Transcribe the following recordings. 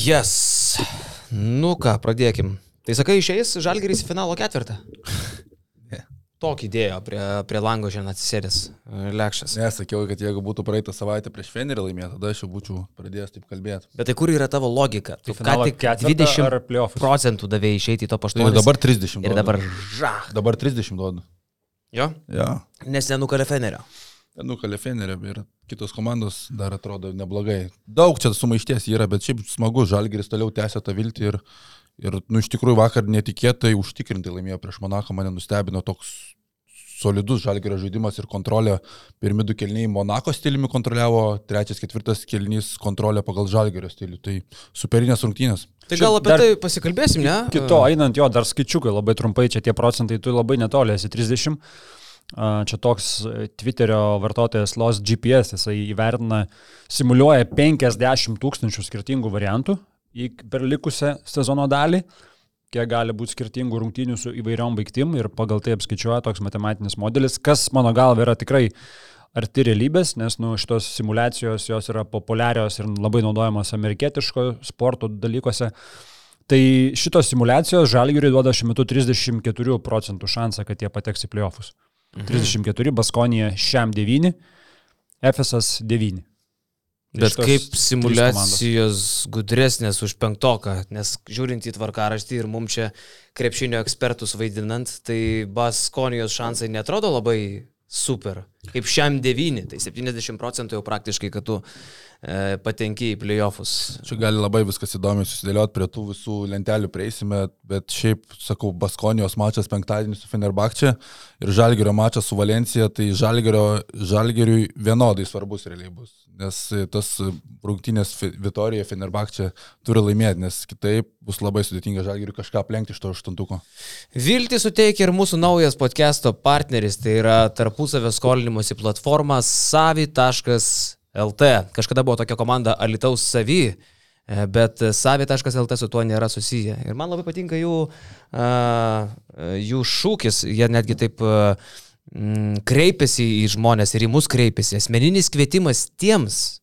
Jes. Nu ką, pradėkim. Tai sakai, išeis Žalgeris į finalo ketvirtą? Ne. Tokį idėją prie, prie lango šiandien atsisėdęs e, Lekšas. Nesakiau, kad jeigu būtų praeitą savaitę prieš Fenerį laimėję, tada aš jau būčiau pradėjęs taip kalbėti. Bet tai kur yra tavo logika? Tu ką finalo tik ketvirtą 20 ar playoffus? procentų davėjai išeiti į to Tai paštą. dabar 30. Ir dabar žah. Dabar 30 duodu. Jo? Ja. Nes nenukalė Fenerio. Nukalė Fenerį ir kitos komandos dar atrodo neblogai. Daug čia sumaišties yra, bet šiaip smagu, Žalgeris toliau tęsia tą viltį ir, ir nu, iš tikrųjų vakar netikėtai užtikrintai laimėjo prieš Monaką, mane nustebino toks solidus Žalgerio žaidimas ir kontrolė. Pirmi du kelniai Monako stiliumi kontroliavo, trečias, ketvirtas kelnys kontrolė pagal Žalgerio stilių. Tai superinės rungtynės. Tai gal apie dar tai pasikalbėsim, ne? Kito einant jo, dar skaičiukai labai trumpai, čia tie procentai, tu labai netoli esi 30. Čia toks e, Twitterio vartotojas Los GPS, jisai įvertina, simuliuoja 50 tūkstančių skirtingų variantų per likusią sezono dalį, kiek gali būti skirtingų rungtynių su įvairiom baigtim ir pagal tai apskaičiuoja toks matematinis modelis, kas mano galva yra tikrai arti realybės, nes nu, šitos simulacijos jos yra populiarios ir labai naudojamos amerikietiško sporto dalykuose. Tai šitos simulacijos žalgiui duoda šiuo metu 34 procentų šansą, kad jie pateks į playoffus. 34, Baskonija šiam 9, Efesas 9. Bet Šitos kaip simulacijos gudresnės už penktoką, nes žiūrint į tvarkaraštį ir mums čia krepšinio ekspertus vaidinant, tai Baskonijos šansai netrodo labai super. Kaip šiam 9, tai 70 procentų jau praktiškai, kad tu patenki į playoffus. Čia gali labai viskas įdomiai susidėlioti, prie tų visų lentelių prieisime, bet šiaip, sakau, Baskonijos mačas penktadienį su Fenerbakčia ir Žalgerio mačas su Valencija, tai Žalgerio, Žalgeriui vienodai svarbus realiai bus, nes tas rungtynės Vitorija Fenerbakčia turi laimėti, nes kitaip bus labai sudėtinga Žalgeriui kažką aplenkti iš to aštuntuko. Viltį suteikia ir mūsų naujas podcast'o partneris, tai yra tarpusavio skolinimuose platforma savi.lt. Kažkada buvo tokia komanda Alitaus Savi, e, bet savi.lt su tuo nėra susiję. Ir man labai patinka jų, jų šūkis, jie netgi taip a, mm, kreipiasi į žmonės ir į mus kreipiasi. Asmeninis kvietimas tiems,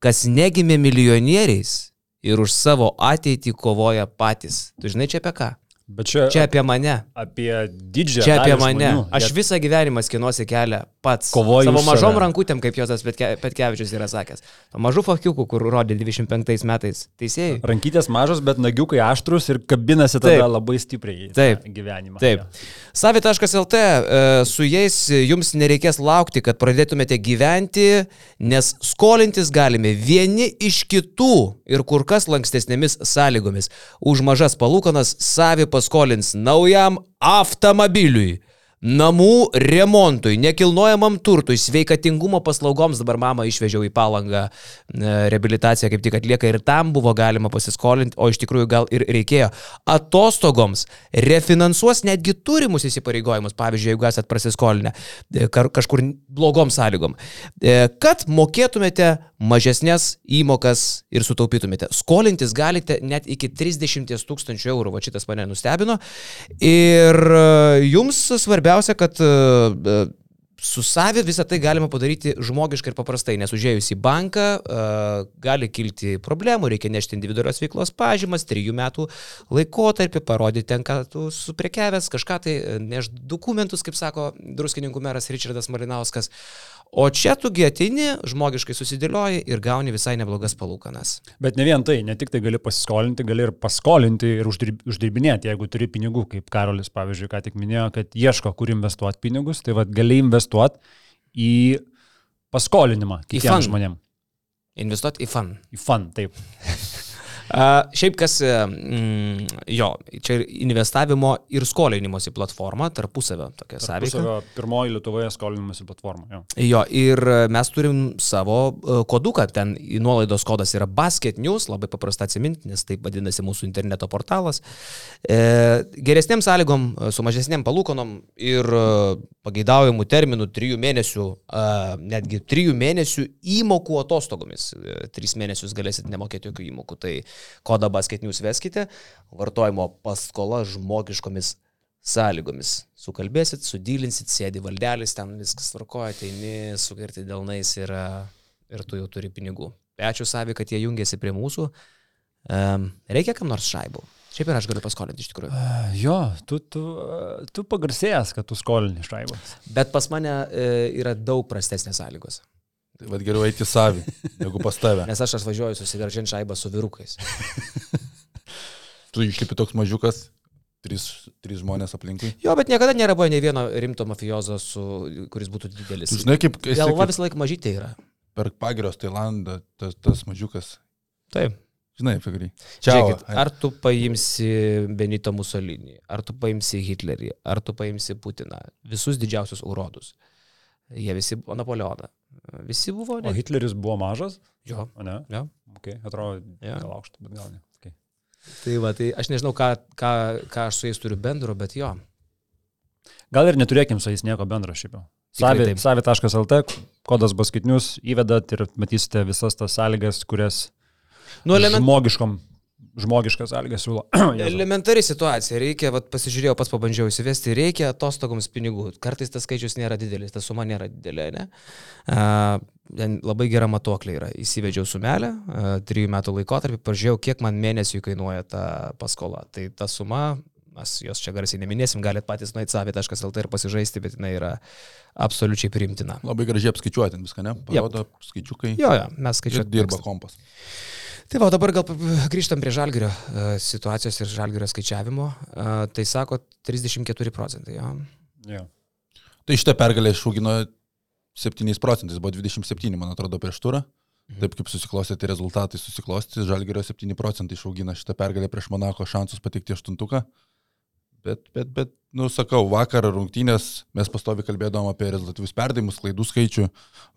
kas negimė milijonieriais ir už savo ateitį kovoja patys. Tu žinai čia apie ką? Bet čia, Čia apie mane. apie didžiąją. Čia apie mane. žmonių. Aš Jie- visą gyvenimą skinuosi kelią pats. Kovoju Savo mažom save. rankutėm, kaip Petke- Petkevičius yra sakęs. Mažų fakiukų, kur rodė 25 metais. Teisėjai. Rankytės mažos, bet nagiukai aštrus ir kabinasi tada Taip. labai stipriai Taip. gyvenimą. Taip. Savi.lt, e, su jais jums nereikės laukti, kad pradėtumėte gyventi, nes skolintis galime vieni iš kitų ir kur kas lankstesnėmis sąlygomis. Už mažas palūkanas savi paskolins naujam automobiliui. Namų remontui, nekilnojamam turtui, sveikatingumo paslaugoms dabar mama išvežiau į palangą e, reabilitaciją, kaip tik atlieka ir tam buvo galima pasiskolinti, o iš tikrųjų gal ir reikėjo. Atostogoms refinansuos netgi turimus įsipareigojimus, pavyzdžiui, jeigu esat prasiskolinę e, kažkur blogom sąlygom, E, kad mokėtumėte mažesnės įmokas ir sutaupytumėte. Skolintis galite net iki 30 tūkstančių eurų, va šitas mane nustebino. Ir e, jums svarbiausia, kad e, e, su savi visą tai galima padaryti žmogiškai ir paprastai, nes užėjus į banką uh, gali kilti problemų, reikia nešti individualios veiklos pažymas, trijų metų laikotarpį, parodyti ten, ką tu suprekiavęs, kažką tai, neš dokumentus, kaip sako druskininkų meras Richardas Malinauskas. O čia tugi ateini, žmogiškai susidėlioji ir gauni visai neblogas palūkanas. Bet ne vien tai, ne tik tai gali pasiskolinti, gali ir paskolinti ir uždirb, uždirbinėti, jeigu turi pinigų, kaip Karolis, pavyzdžiui, ką tik minėjo, kad ieško, kur investuoti pinigus, tai vad gali investuoti į paskolinimą kitiems žmonėms. Investuoti į fan. Į fun, taip. Šiaip kas, e, mm, jo, čia ir investavimo ir skolinimosi platforma, tarpusavio tokia sąveika. Savo pirmoji Lietuvoje skolinimosi platforma. Jo. Jo, ir e, mes turim savo e, koduką, ten nuolaidos kodas yra Basket News, labai paprasta atsiminti, nes taip vadinasi mūsų interneto portalas. E, geresniam sąlygom, su mažesniam palūkonom ir pageidaujamų terminų trijų mėnesių, e, netgi trijų mėnesių įmokų atostogomis. E, Tris mėnesius galėsit nemokėti jokių įmokų. Tai kodą Basket News veskite, vartojimo paskola žmogiškomis sąlygomis. Sukalbėsit, sudylinsit, sėdi valdelis, ten viskas tvarkoja, ateini, sugerti delnais ir, ir tu jau turi pinigų. Ačiū Savi, kad jie jungiasi prie mūsų. Um, reikia kam nors šaibų. Šiaip ir aš galiu paskolinti iš tikrųjų. Jo, tu, tu, tu pagarsėjęs, kad tu skolini šaibas. Bet pas mane e, yra daug prastesnės sąlygos. Tai vad geriau eiti savi, negu pas tave. Nes aš atvažiuoju susigražinti šaibą su vyrukais. Tu išlipi toks mažiukas, trys, trys žmonės aplinkui. Jo, bet niekada nėra buvo nei vieno rimto mafiozo, su, kuris būtų didelis. Tu žinai, kaip esi Galva visą laiką mažytė yra. per pagirios Tailandą, tas, tas mažiukas. Taip. Žinai, kurį. Čia. Ar tu paimsi Benito Mussolini, ar tu paimsi Hitlerį, ar tu paimsi Putiną, visus didžiausius urodus. Jie visi buvo Napoleoną. Visi buvo, O ne? Hitleris buvo mažas, Jo. o ne? Jo. Okay. Atrodo, Jo. gal aukštas, bet gal ne. Okay. Tai va, tai aš nežinau, ką, ką, ką aš su jais turiu bendro, bet jo. Gal ir neturėkim su jais nieko bendro šiaip jau. Savi.lt, kodas baskitinius, įvedat ir matysite visas tas sąlygas, kurias Nu, element, žmogiškom, žmogiškas sąlygas siūlo. Elementari situacija. Reikia, vat, pasižiūrėjau, pats pabandžiau įsivesti, reikia atostogoms pinigų. Kartais tas skaičius nėra didelis, ta suma nėra didelė, ne? A, ten labai gera matuoklė yra. Įsivedžiau sumelę, a, trijų metų laikotarpį, pažiūrėjau, kiek man mėnesių kainuoja ta paskola. Tai ta suma, mes jos čia garsiai neminėsim, galite patys nueiti savi.lt ir pasižaisti, bet jinai yra absoliučiai priimtina. Labai gražiai apskaičiuoti viską, ne? Parodo skaičiukai. Jo, jo, mes skaičiuojame. dirba kompas. Tai va, dabar gal grįžtam prie žalgerio e, situacijos ir žalgerio skaičiavimo. E, Tai sako 34 procentai. Jo. Jo. Tai šitą pergalę išaugino 7 procentais, buvo 27, man atrodo, prieš turą. Taip kaip susiklostė, tai rezultatai susiklostė, Žalgerio 7 procentai išaugino šitą pergalę prieš Monako šansus patekti aštuntuką. Bet, bet, bet, nu, sakau, vakar rungtynės mes pastovi kalbėdavom apie rezultatyvius perdavimus, klaidų skaičių.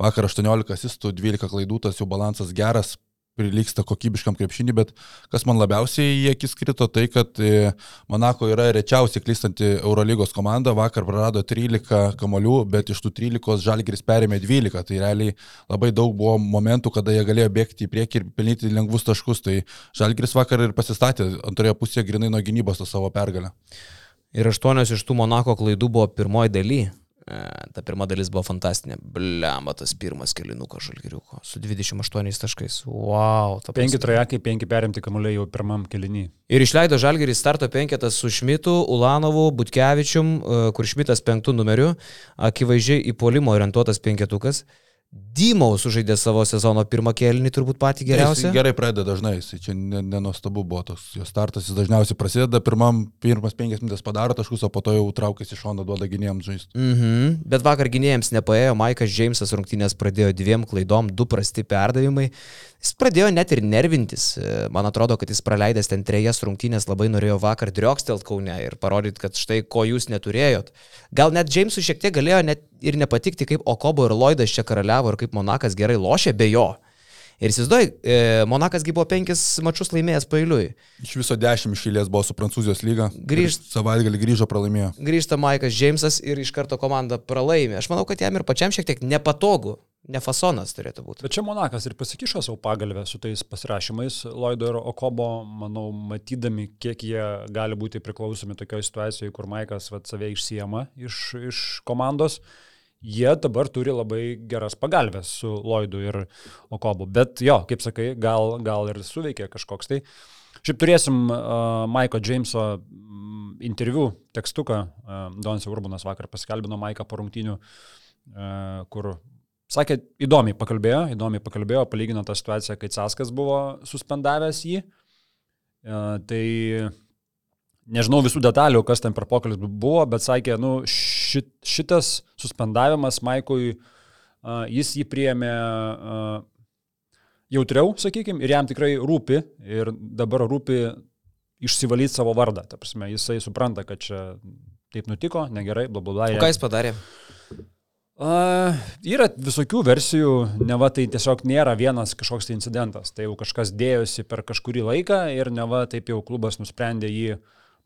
Vakar 18 asistų, 12 klaidų, tas jau balansas geras, prilyksta kokybiškam krepšinį, bet kas man labiausiai į akis krito, tai kad e, Monako yra rečiausiai klystanti Eurolygos komanda, vakar prarado 13 kamolių, bet iš tų 13 Žalgiris perėmė 12, tai realiai labai daug buvo momentų, kada jie galėjo bėgti į priekį ir pelnyti lengvus taškus, tai Žalgiris vakar ir pasistatė antroje pusėje grinai nuo gynybos tą savo pergalę. Ir aštuonios iš tų Monako klaidų buvo pirmoji daly. E, Ta pirma dalis buvo fantastinė. Bliamba tas pirmas kilinukas žalgiriuko su 28 taškais. Wow. ta Penki trajekai, penki perimti kamuoliai jau pirmam kelinį. Ir išleido žalgerį starto penketas su Šmitu, Ulanovu, Butkevičium, e, kur Šmitas penktų numeriu, akivaizdžiai į polimo orientuotas penketukas. Dymaus sužaidė savo sezono pirmą kėlinį, turbūt patį geriausią. Jis gerai pradeda dažnai, jis čia nenuostabu buvo toks jo startas, jis dažniausiai prasideda, pirmam, pirmas penkias minutės padaro taškus, o po to jau traukiasi iš šono, duoda gynėjams žaisti. Mhm. Bet vakar gynėjams nepaėjo, Maikas Džeimsas rungtynės pradėjo dviem klaidom, du prasti perdavimai. Jis pradėjo net ir nervintis. Man atrodo, kad jis praleidęs ten trejas rungtynės labai norėjo vakar driokstelt kaune ir parodyti, kad štai ko jūs neturėjot. Gal net Džeimsui šiek tiek galėjo net ir nepatikti, kaip Okobo ir Lloydas čia karaliavo ir kaip Monakas gerai lošė be jo. Ir įsivaizduoju, e, Monakasgi buvo penkis mačius laimėjęs pailiui. Iš viso dešimt išėlės buvo su Prancūzijos lyga. Grįžt- Savaitgalį grįžo, pralaimėjo. Grįžta Maikas Džeimsas ir iš karto komanda pralaimė. Aš manau, kad jam ir pačiam šiek tiek nepatogu, nefasonas turėtų būti. Bet čia Monakas ir pasikišo savo pagalbę su tais pasirašymais Lloydo ir Okobo, manau, matydami, kiek jie gali būti priklausomi tokioje situacijoje, kur Maikas vat, save išsiema iš, iš komandos. Jie dabar turi labai geras pagalbės su Lloydu ir Okobu. Bet jo, kaip sakai, gal, gal ir suveikia kažkoks tai. Šiaip turėsim uh, Maiko Jameso mm, interviu tekstuką. Uh, Donis Urbanas vakar paskelbino Maiką po rungtynių, uh, kur sakė, įdomiai pakalbėjo, įdomiai pakalbėjo, palygino tą situaciją, kai Caskas buvo suspendavęs jį. Uh, tai nežinau visų detalių, kas ten per pokalbį buvo, bet sakė, nu, šit, šitas suspendavimas Maikui, uh, jis jį priėmė uh, jautriau, sakykime, ir jam tikrai rūpi, ir dabar rūpi išsivalyti savo vardą. Ta prasme, jisai supranta, kad čia taip nutiko, negerai, bla bla bla. O ką jis padarė? Uh, yra visokių versijų, neva tai tiesiog nėra vienas kažkoks tai incidentas. Tai jau kažkas dėjosi per kažkurį laiką ir neva taip jau klubas nusprendė jį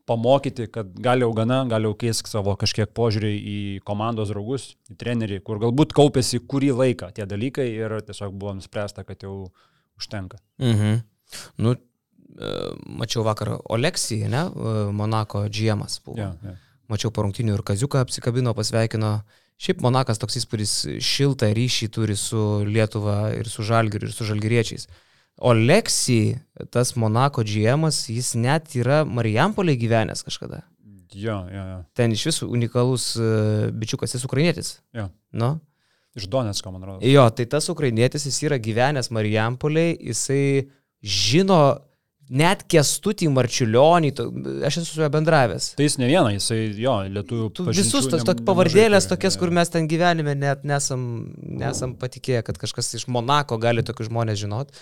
pamokyti, kad gal jau gana, gal jau keisk savo kažkiek požiūrį į komandos draugus, į trenerį, kur galbūt kaupėsi kurį laiką tie dalykai ir tiesiog buvo nuspręsta, kad jau užtenka. Mhm. Nu, e, mačiau vakar Oleksijai, ne, E, Monako džiemas buvo. Ja, ja. Mačiau po rungtinių ir Kaziuką apsikabino, pasveikino. Šiaip Monakas toks įspūdis šiltą ryšį turi su Lietuva ir su Žalgiriu ir su Žalgiriečiais. Oleksij, tas Monako GM, jis net yra Marijampolė gyvenęs kažkada. Jo, jo, jo. Ten iš visų unikalus uh, bičiukas, jis ukrainietis. Jo. Nu? Iš Donetsko, man atrodo. Jo, tai tas ukrainietis, jis yra gyvenęs Marijampolėje, jisai žino net kestutį Marčiulionį, aš esu su juo bendravęs. Tai jis ne vieną, jisai, jo, lietuvių. Tu pažinčių visus tos tok, pavardėlės tokias, kur mes ten gyvenime net nesam, nesam patikėję, kad kažkas iš Monako gali tokius žmonės žinot.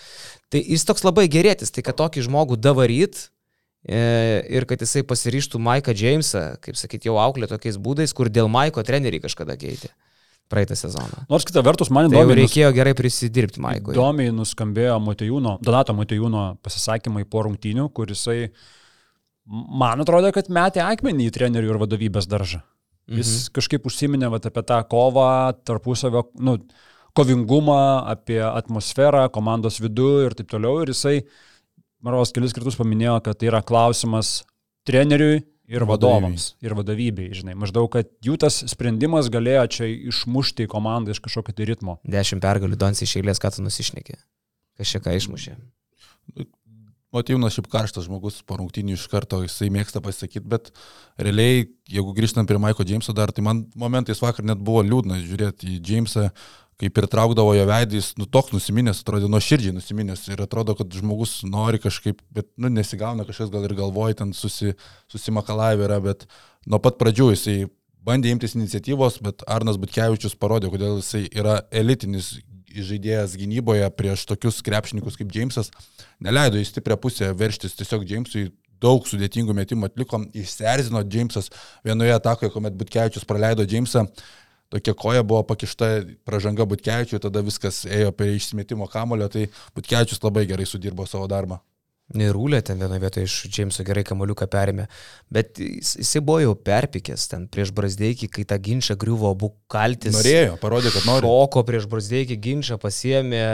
Tai jis toks labai gerėtis, tai kad tokį žmogų davaryt e, ir kad jisai pasiryštų Maiką Jamesą, kaip sakyt, jau auklė tokiais būdais, kur dėl Maiko treneriai kažkada keitė praeitą sezoną. Nors kita vertus, man Tai įdomu, reikėjo gerai prisidirbti Maikui. Įdomiai nuskambėjo Motejūno, Donato Motejūno pasisakymai po rungtynių, kur jisai, man atrodo, kad metė akmenį į trenerių ir vadovybės daržą. Jis mhm. kažkaip užsiminė vat, apie tą kovą, tarpusavio, nu, kovingumą, apie atmosferą, komandos vidų ir taip toliau. Ir jisai, Maros, kelis kartus paminėjo, kad tai yra klausimas treneriui ir vadovams, ir vadovybei, žinai. Maždaug, kad jų tas sprendimas galėjo čia išmušti komandą iš kažkokio tai ritmo. Dešimt pergalių Donsi iš eilės, ką tu nusišneki. Kažkiek ką išmušė. Motyvūnas šiaip karštas žmogus, po rungtynių iš karto jisai mėgsta pasakyti, bet realiai, jeigu grįžtant prie Maiko Jameso dar, tai man momentais vakar net buvo liūdna žiūrėti į Jamesą, kaip ir traukdavo jo veidys, nu toks nusiminęs, atrodė nuoširdžiai nusiminęs ir atrodo, kad žmogus nori kažkaip, bet nu, nesigauna kažkas gal ir galvoja, ten susi, susimakalavę yra, bet nuo pat pradžių jisai bandė imtis iniciatyvos, bet Arnas Butkevičius parodė, kodėl jisai yra elitinis žaidėjas gynyboje prieš tokius krepšininkus kaip Jamesas, neleido į stiprią pusę verštis tiesiog Jamesui, daug sudėtingų metimų atliko, išserzino Jamesas vienoje atakoje, kuomet Butkevičius praleido Jamesą, tokia koja buvo pakišta pražanga Butkevičiui, tada viskas ėjo prie išsimetimo kamulio, tai Butkevičius labai gerai sudirbo savo darbą. Rūlė ten vienoje vietoje iš Jameso gerai kamoliuką perėmė, bet jis, jisai buvo jau perpikęs ten prieš Brasdeikį, kai tą ginčą griuvo abu kaltis. Norėjo, parodė, kad nori. Šoko prieš Brasdeikį ginčą pasiemė,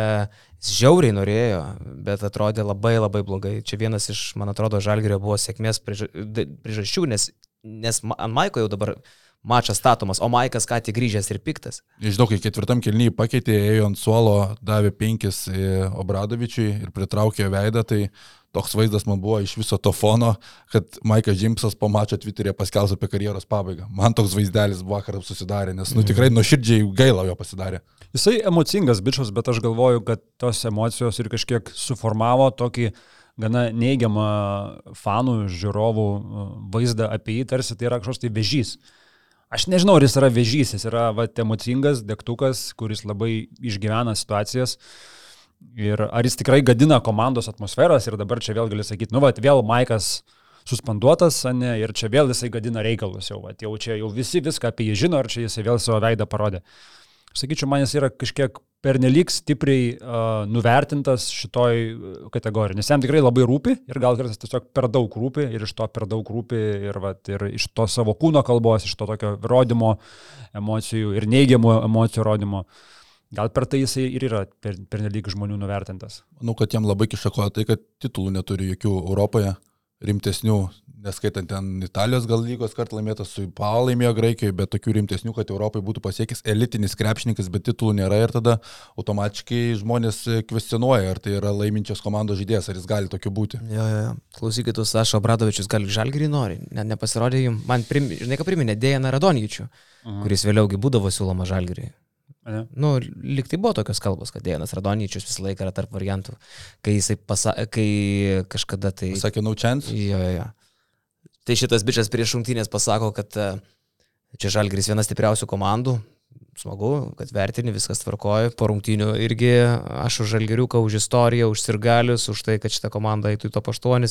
jis žiauriai norėjo, bet atrodė labai labai blogai. Čia vienas iš, man atrodo, Žalgerio buvo sėkmės priežasčių, nes, nes ant Maiko jau dabar mačas statomas, o Maikas ką tik grįžęs ir piktas. Žinau, kai ketvirtam kelnyje pakeitė, ėjo ant suolo, davė penkis e, Obradovičiui ir pritraukė veidą, tai toks vaizdas man buvo iš viso to fono, kad Maikas Džimsas po mačo Twitter'e paskelbė apie karjeros pabaigą. Man toks vaizdelis vakar susidarė, nes, nu, tikrai nuoširdžiai gaila jo pasidarė. Jisai emocingas bičias, bet aš galvoju, kad tos emocijos ir kažkiek suformavo tokį gana neigiamą fanų, žiūrovų uh, vaizdą apie jį, tarsi tai yra kažkoks tai vežys. Aš nežinau, ar jis yra vežys, jis yra va, emocingas, degtukas, kuris labai išgyvena situacijas. Ir ar jis tikrai gadina komandos atmosferas ir dabar čia vėl gali sakyti, nu, va, vėl Maikas suspenduotas, ne, ir čia vėl jisai gadina reikalus jau, va, jau čia jau visi viską apie jį žino, ir čia jisai vėl savo veidą parodė. Sakyčiau, man jis yra kažkiek pernelyg stipriai uh, nuvertintas šitoj kategorijai, nes jam tikrai labai rūpi ir gal kartais tiesiog per daug rūpi ir iš to per daug rūpi ir, vat, ir iš to savo kūno kalbos, iš to tokio rodymo emocijų ir neigiamų emocijų rodymo. Gal per tai jisai ir yra per, pernelyg žmonių nuvertintas. Manau, kad jam labai kišakoja tai, kad titulų neturi jokių Europoje, rimtesnių, neskaitant ten Italijos gal lygos kartą laimėtas su Pau laimėjo Graikijoje, bet tokių rimtesnių, kad Europai būtų pasiekęs elitinis krepšininkas, bet titulų nėra ir tada automatiškai žmonės kvestionuoja, ar tai yra laiminčios komandos žaidėjas, ar jis gali tokiu būti. Jo, jo, jo. Klausykit, Sašo Bradovičius gal žalgerį nori, net nepasirodė jums, man, prim, žinai, ką priminė, Dėjaną Radonyčių, Mhm. kuris vėliaugi būdavo siūloma žalgerį. Ne? Nu, liktai buvo tokios kalbos, kad Dėjanas Radonyčius visą laiką yra tarp variantų, kai jisai pasakė, kai kažkada tai... Sakė, no chance. Jo, jo, jo. Tai šitas bičias prieš šimtinės pasako, kad e, čia Žalgris viena stipriausių komandų. Smagu, kad vertini, viskas tvarkoja. Po rungtynių irgi aš už Žalgiriuką, už istoriją, už sirgalius, už tai, kad šitą komandą eitų į top 8.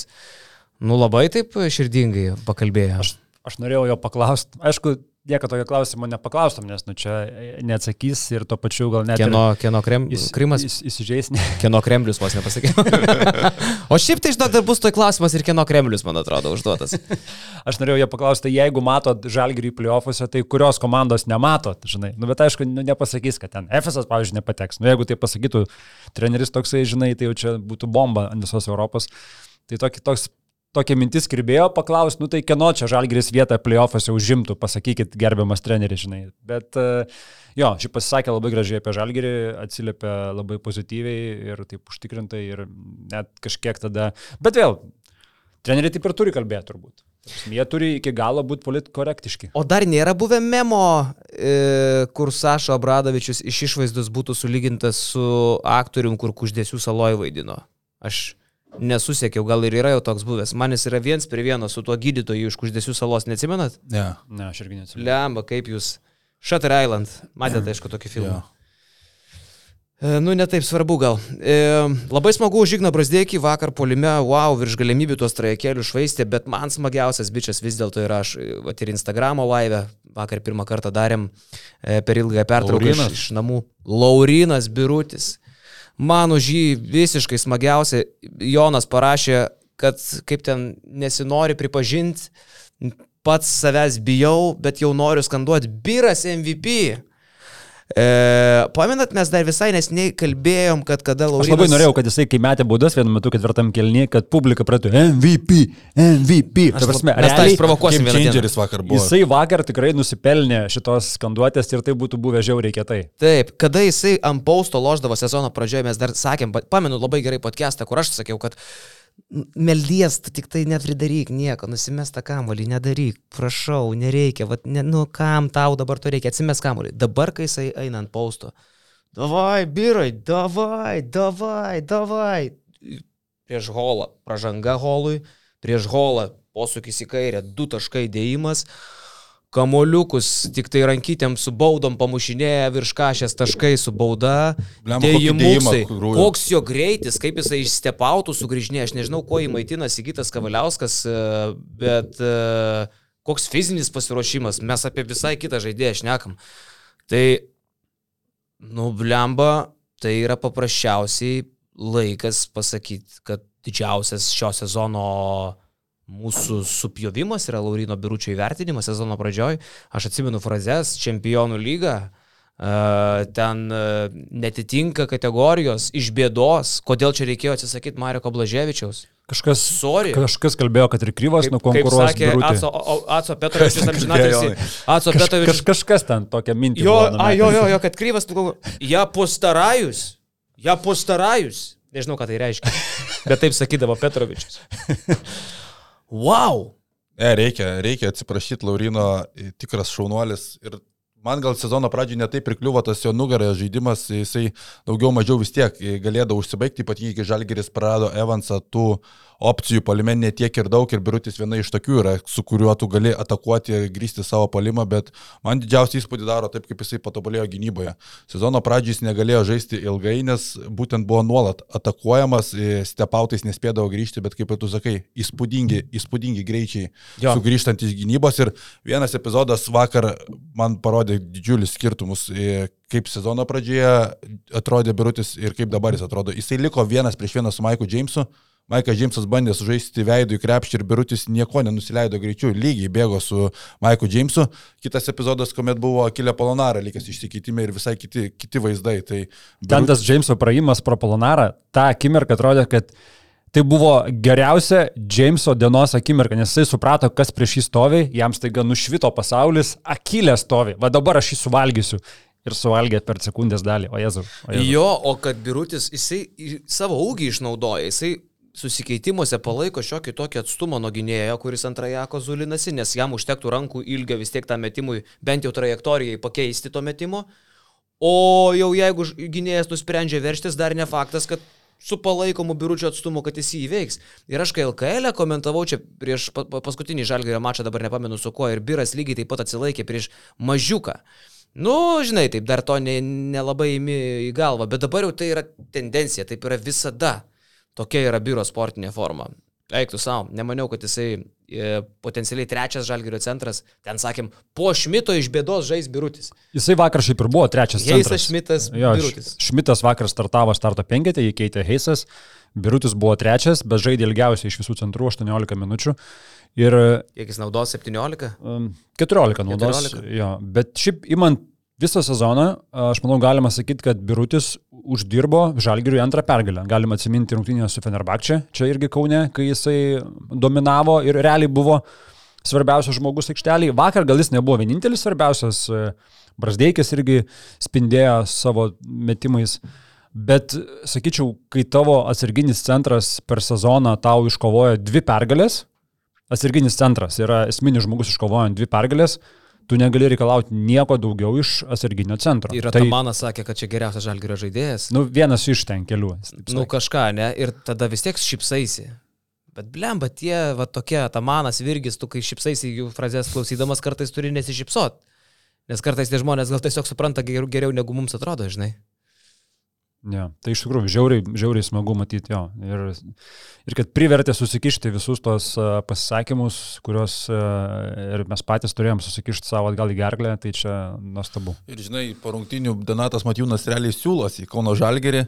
Nu labai taip širdingai pakalbėjo. Aš, aš norėjau jo paklausti. Aišku, nieko tokio klausimo nepaklaustum, nes nu, čia neatsakys ir to pačiu gal net... Kieno, kieno krem, ir, jis, Krimas, Jis, įsižeis. Ne. kieno Kremlius vos nepasakė. o šiaip tai, žinok, dar bus toj klausimas ir kieno Kremlius, man atrodo, užduotas. Aš norėjau jo paklausti, jeigu matot žalgrį playoffuose, tai kurios komandos nematot, žinai. Nu, bet aišku, nu, nepasakys, kad ten FSS, pavyzdžiui, nepateks. Nu, jeigu tai pasakytų treneris toksai, žinai, tai jau čia būtų bomba ant visos Europos. Tai tokį, toks tokia mintis kirbėjo, paklaus, nu tai kieno čia žalgeris vietą playoffuose užimtų, pasakykit, gerbiamas treneris, žinai. Bet uh, jo, šį pasisakė labai gražiai apie žalgerį, atsiliepė labai pozityviai ir taip užtikrintai ir net kažkiek tada. Bet vėl, treneriai taip ir turi kalbėti turbūt. Jie turi iki galo būti politkorektiški. O dar nėra buvę memo, e, kur Sašo Abradovičius iš išvaizdos būtų sulygintas su aktorium, kur Kuždėsių saloj vaidino. Aš nesusiekiau, gal ir yra jau toks buvęs. Man jis yra viens prie vieno su tuo gydytoju iš Kuždėsių salos, neatsimenat? Ne. Ne, aš irgi neatsimenu. Lemba, kaip jūs. Shutter Island, matėte, aišku, tokį filmą. E, Nu, netaip svarbu gal. E, labai smagu už Igną Brasdėkį vakar polime, wow, virš galimybių tuos trajekėlių švaistė, bet man smagiausias bičias vis dėlto yra aš, e, vat ir Instagramo live, vakar pirmą kartą darėm e, per ilgą pertrauką iš, Laurynas? iš namų. Laurinas Birutis. Man už jį visiškai smagiausia, Jonas parašė, kad kaip ten nesinori pripažinti, pats savęs bijau, bet jau noriu skanduoti, biras MVP. E, pamenat, mes dar visai nesiniai kalbėjom, kad kada Laurinas... Aš labai norėjau, kad jisai, kai metė baudas vienu metu ketvirtam kelnyje, kad publika pradėtų MVP, MVP. Aš Ta prasme, mes tą realiai išprovokuosim Game vieną dieną. changeris vakar buvo. Jisai vakar tikrai nusipelnė šitos skanduotės ir tai būtų buvę žiauriai kietai. Taip, kada jisai ant pausto loždavo sezono pradžioje, mes dar sakėm, pa- pamenu labai gerai podcastą, kur aš sakiau, kad meldies, tu tik tai nepridaryk nieko, nusimes tą kamolį, nedaryk, prašau, nereikia, vat, ne, nu kam tau dabar to reikia, atsimes kamolį. Dabar, kai jisai eina ant pausto, davai, birai, davai, davai, davai. Prieš holą, pražanga holui, prieš holą, posūkis į kairę, du taškai dėjimas. Kamoliukus tik tai rankytėm su baudom pamušinėja virš kažės taškai su bauda. Dėjimuksai. Koks jo greitis, kaip jisai išstepautų sugrįžinė. Aš nežinau, kuo jį maitina Sigitas Kavaliauskas, e, bet e, koks fizinis pasiruošimas. Mes apie visai kitą žaidėją šnekam. Tai, nu, blemba, tai yra paprasčiausiai laikas pasakyti, kad didžiausias šio sezono mūsų supjovimas yra Laurino Biručio įvertinimas sezono pradžioj. Aš atsimenu frazes Čempionų lyga. Uh, ten uh, netitinka kategorijos iš bėdos, kodėl čia reikėjo atsisakyti Mariko Blaževičiaus. Kažkas, Sorry. kažkas kalbėjo, kad ir kryvas Kaip, kaip nukonkuruos. sakė Birutį. Aco, o- Aco Petrovičius, amžinatilsi. Aco Kaž, Petrovičius. kaž, kažkas ten tokią mintį. Jo, a, jo, jo, jo, kad kryvas, ja postarajus, ja postarajus. Nežinau, ką tai reiškia, bet taip sakydavo Petrovičius. Wow! E, reikia, reikia atsiprašyti Laurino, tikras šaunuolis. Ir man gal sezono pradžioje netai prikliuvo tas jo nugaras žaidimas, jisai daugiau mažiau vis tiek galėdavo užsibaigti, ypatingai kai Žalgeris prarado Evansą, tų opcijų palime netiek ir daug ir Birutis viena iš tokių yra, su kuriuo tu gali atakuoti ir grįsti savo palimą, bet man didžiausią įspūdį daro taip, kaip jisai patobulėjo gynyboje. Sezono pradžiai jis negalėjo žaisti ilgai, nes būtent buvo nuolat atakuojamas, e, stepautais nespėdavo grįžti, bet kaip ir tu sakai, įspūdingi, įspūdingi greičiai Jo. sugrįžtant iš gynybos ir vienas epizodas vakar man parodė didžiulius skirtumus, e, kaip sezono pradžioje atrodė Birutis ir kaip dabar jis atrodo. Jisai liko vienas prieš vieną su Maiku Jamesu. Maikas Džeimsas bandė sužaisti veidų į krepšį ir Birutis nieko nenusileido greičiu, lygiai bėgo su Maiku Džeimsu. Kitas epizodas, kuomet buvo Akilė Polonara, likęs išsikeitimai ir visai kiti, kiti vaizdai. Tai Ten tas Jameso praėjimas pro Polonarą, tą akimirką atrodė, kad tai buvo geriausia Jameso dienos akimirka, nes jisai suprato, kas prieš jį stovi, jam staiga nušvito pasaulis, akilė stovi, va dabar aš jį suvalgysiu. Ir suvalgė per sekundės dalį, o jezu. O jezu. Jo, o kad Birutis, jisai savo ūgį išnaudoja, jisai susikeitimuose palaiko šiokį tokį atstumą nuo gynėjo, kuris ant trajeko zulinasi, nes jam užtektų rankų ilgio vis tiek tam metimui, bent jau trajektorijai pakeisti to metimo. O jau jeigu gynėjas nusprendžia verštis, dar ne faktas, kad su palaikomu biuručio atstumu, kad jis jį įveiks. Ir aš kai LKL komentavau čia prieš pa, pa, paskutinį žalgerio mačą, dabar nepamenu su kuo, ir biras lygiai taip pat atsilaikė prieš mažiuką. Nu, žinai, taip dar to ne- nelabai ne įmi į galvą, bet dabar jau tai yra tendencija, taip yra visada. Tokia yra biuro sportinė forma. Eiktų savo, nemaniau, kad jisai e, potencialiai trečias žalgerio centras, ten sakėm, po Šmito iš bėdos žais birutis. Jisai vakar šiaip ir buvo trečias. Heisas, centras. Šmitas, Jo, birutis. Šmitas vakar startavo starto penketę, jį keitė Heisas, Birutis buvo trečias, bet žaidė ilgiausiai iš visų centrų 18 minučių. Ir Kiek jis naudos 17? um, 14 naudos. 14. Jo, bet šiaip imant Visą sezoną, aš manau, galima sakyti, kad Birutis uždirbo Žalgiriui antrą pergalę. Galima atsiminti rungtynę su Fenerbakčia, čia irgi Kaune, kai jisai dominavo ir realiai buvo svarbiausias žmogus aikštelį. Vakar gal jis nebuvo vienintelis svarbiausias, Brasdeikis irgi spindėjo savo metimais. Bet, sakyčiau, kai tavo atsarginis centras per sezoną tau iškovojo dvi pergalės, atsarginis centras yra esminis žmogus iškovojant dvi pergalės, tu negali reikalauti nieko daugiau iš atsarginio centro. Ir tai, Atamanas sakė, kad čia geriausias žalgerio žaidėjas. Nu, vienas iš ten kelių. Nu, kažką, ne? Ir tada vis tiek šipsaisi. Bet blemba, tie, va tokie, Atamanas, Virgis, tu kai šipsaisi jų frazės klausydamas, kartais turi nesišipsot. Nes kartais tie žmonės gal tiesiog supranta geriau, geriau negu mums atrodo, žinai. Ja, tai iš tikrųjų žiauriai, žiauriai smagu matyti jo. Ir, ir kad privertė susikišti visus tos pasisakymus, kuriuos ir mes patys turėjom susikišti savo atgal į gerklę, tai čia nuostabu. Ir žinai, po rungtinių Donatas Matijūnas realiai siūlosi į Kauno Žalgerį.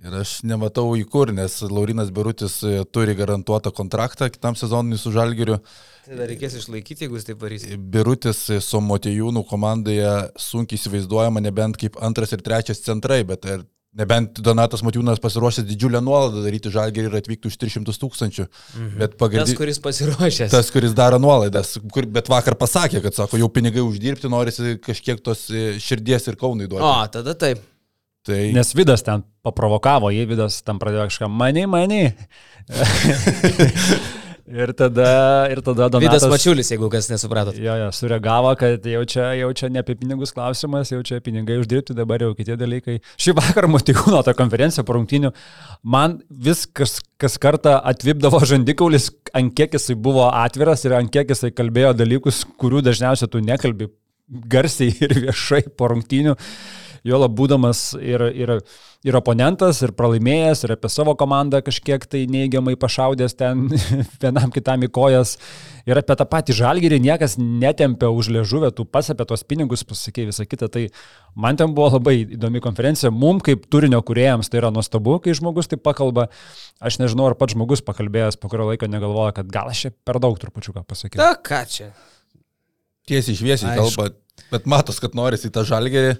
Ir aš nematau į kur, nes Laurinas Berutis e, turi garantuotą kontraktą kitam sezonui su Žalgiriu. Tai dar reikės išlaikyti, jeigu jis taip varys. Birutis su Motijūnų komandoje sunkiai įsivaizduojama, nebent kaip antras ir trečias centrai, bet ir Nebent Donatas Matiūnas pasiruošęs didžiulę nuolaidą daryti žalgerį ir atvyktų už 300 tūkstančių. Mhm. Bet pagrindinė. Tas, kuris pasiruošęs. Tas, kuris daro nuolaidas. Kur, bet vakar pasakė, kad sako, jau pinigai uždirbti, norisi kažkiek tos e, širdies ir kaunai duoti. O, tada taip. Tai... Nes Vidas ten paprovokavo, jie Vidas ten pradėjo kažką, mani, mani. Ir tada, ir tada Donatas... Vidas Mačiulis, jeigu kas nesupratot. Jo, jo, sureagavo, kad jau čia, jau čia ne apie pinigus klausimas, jau čia pinigai uždirbti, dabar jau kiti dalykai. Šį vakarą Motikūno tą konferenciją po rungtinių, man vis kas, kas kartą atvipdavo žandikaulis, ant kiek jisai buvo atviras ir ant kiek jisai kalbėjo dalykus, kurių dažniausiai tu nekalbi garsiai ir viešai po jo labūdamas ir, ir, ir oponentas, ir pralaimėjęs, ir apie savo komandą kažkiek tai neigiamai pašaudęs ten vienam kitam į kojas. Ir apie tą patį žalgyrį niekas netempia už liežuvę, tu pas apie tos pinigus pasakė visą kitą. Tai man ten buvo labai įdomi konferencija. Mums kaip turinio kuriejams tai yra nuostabu, kai žmogus taip pakalba. Aš nežinau, ar pats žmogus pakalbėjęs po kurio laiko negalvoja, kad gal aš čia per daug trupučiu ką pasakyti. Ta ką čia? Tiesiai šviesiai kalba Bet matos, kad norisi į tą žalgerį,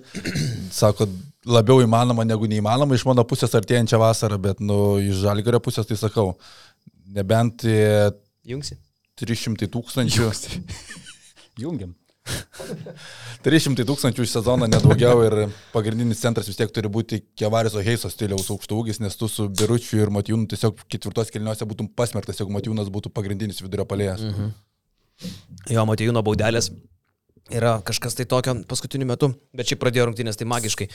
sako, labiau įmanoma negu neįmanoma iš mano pusės artėjančią vasarą, bet nu, iš žalgerio pusės tai sakau, nebent Jungsi. 300 tūkstančių. Jungiam. 300 tūkstančių iš sezono nedaugiau ir pagrindinis centras vis tiek turi būti Kevariso Heiso stiliaus aukštų ūgis, nes tu su Biručiu ir Matijūnu tiesiog ketvirtos kelniuose būtum pasmerktas, jeigu Matijūnas būtų pagrindinis vidurio palėjas. Mhm. Jo, Matijūno baudelės yra kažkas tai tokio paskutiniu metu, bet šiaip pradėjo rungtynės tai magiškai.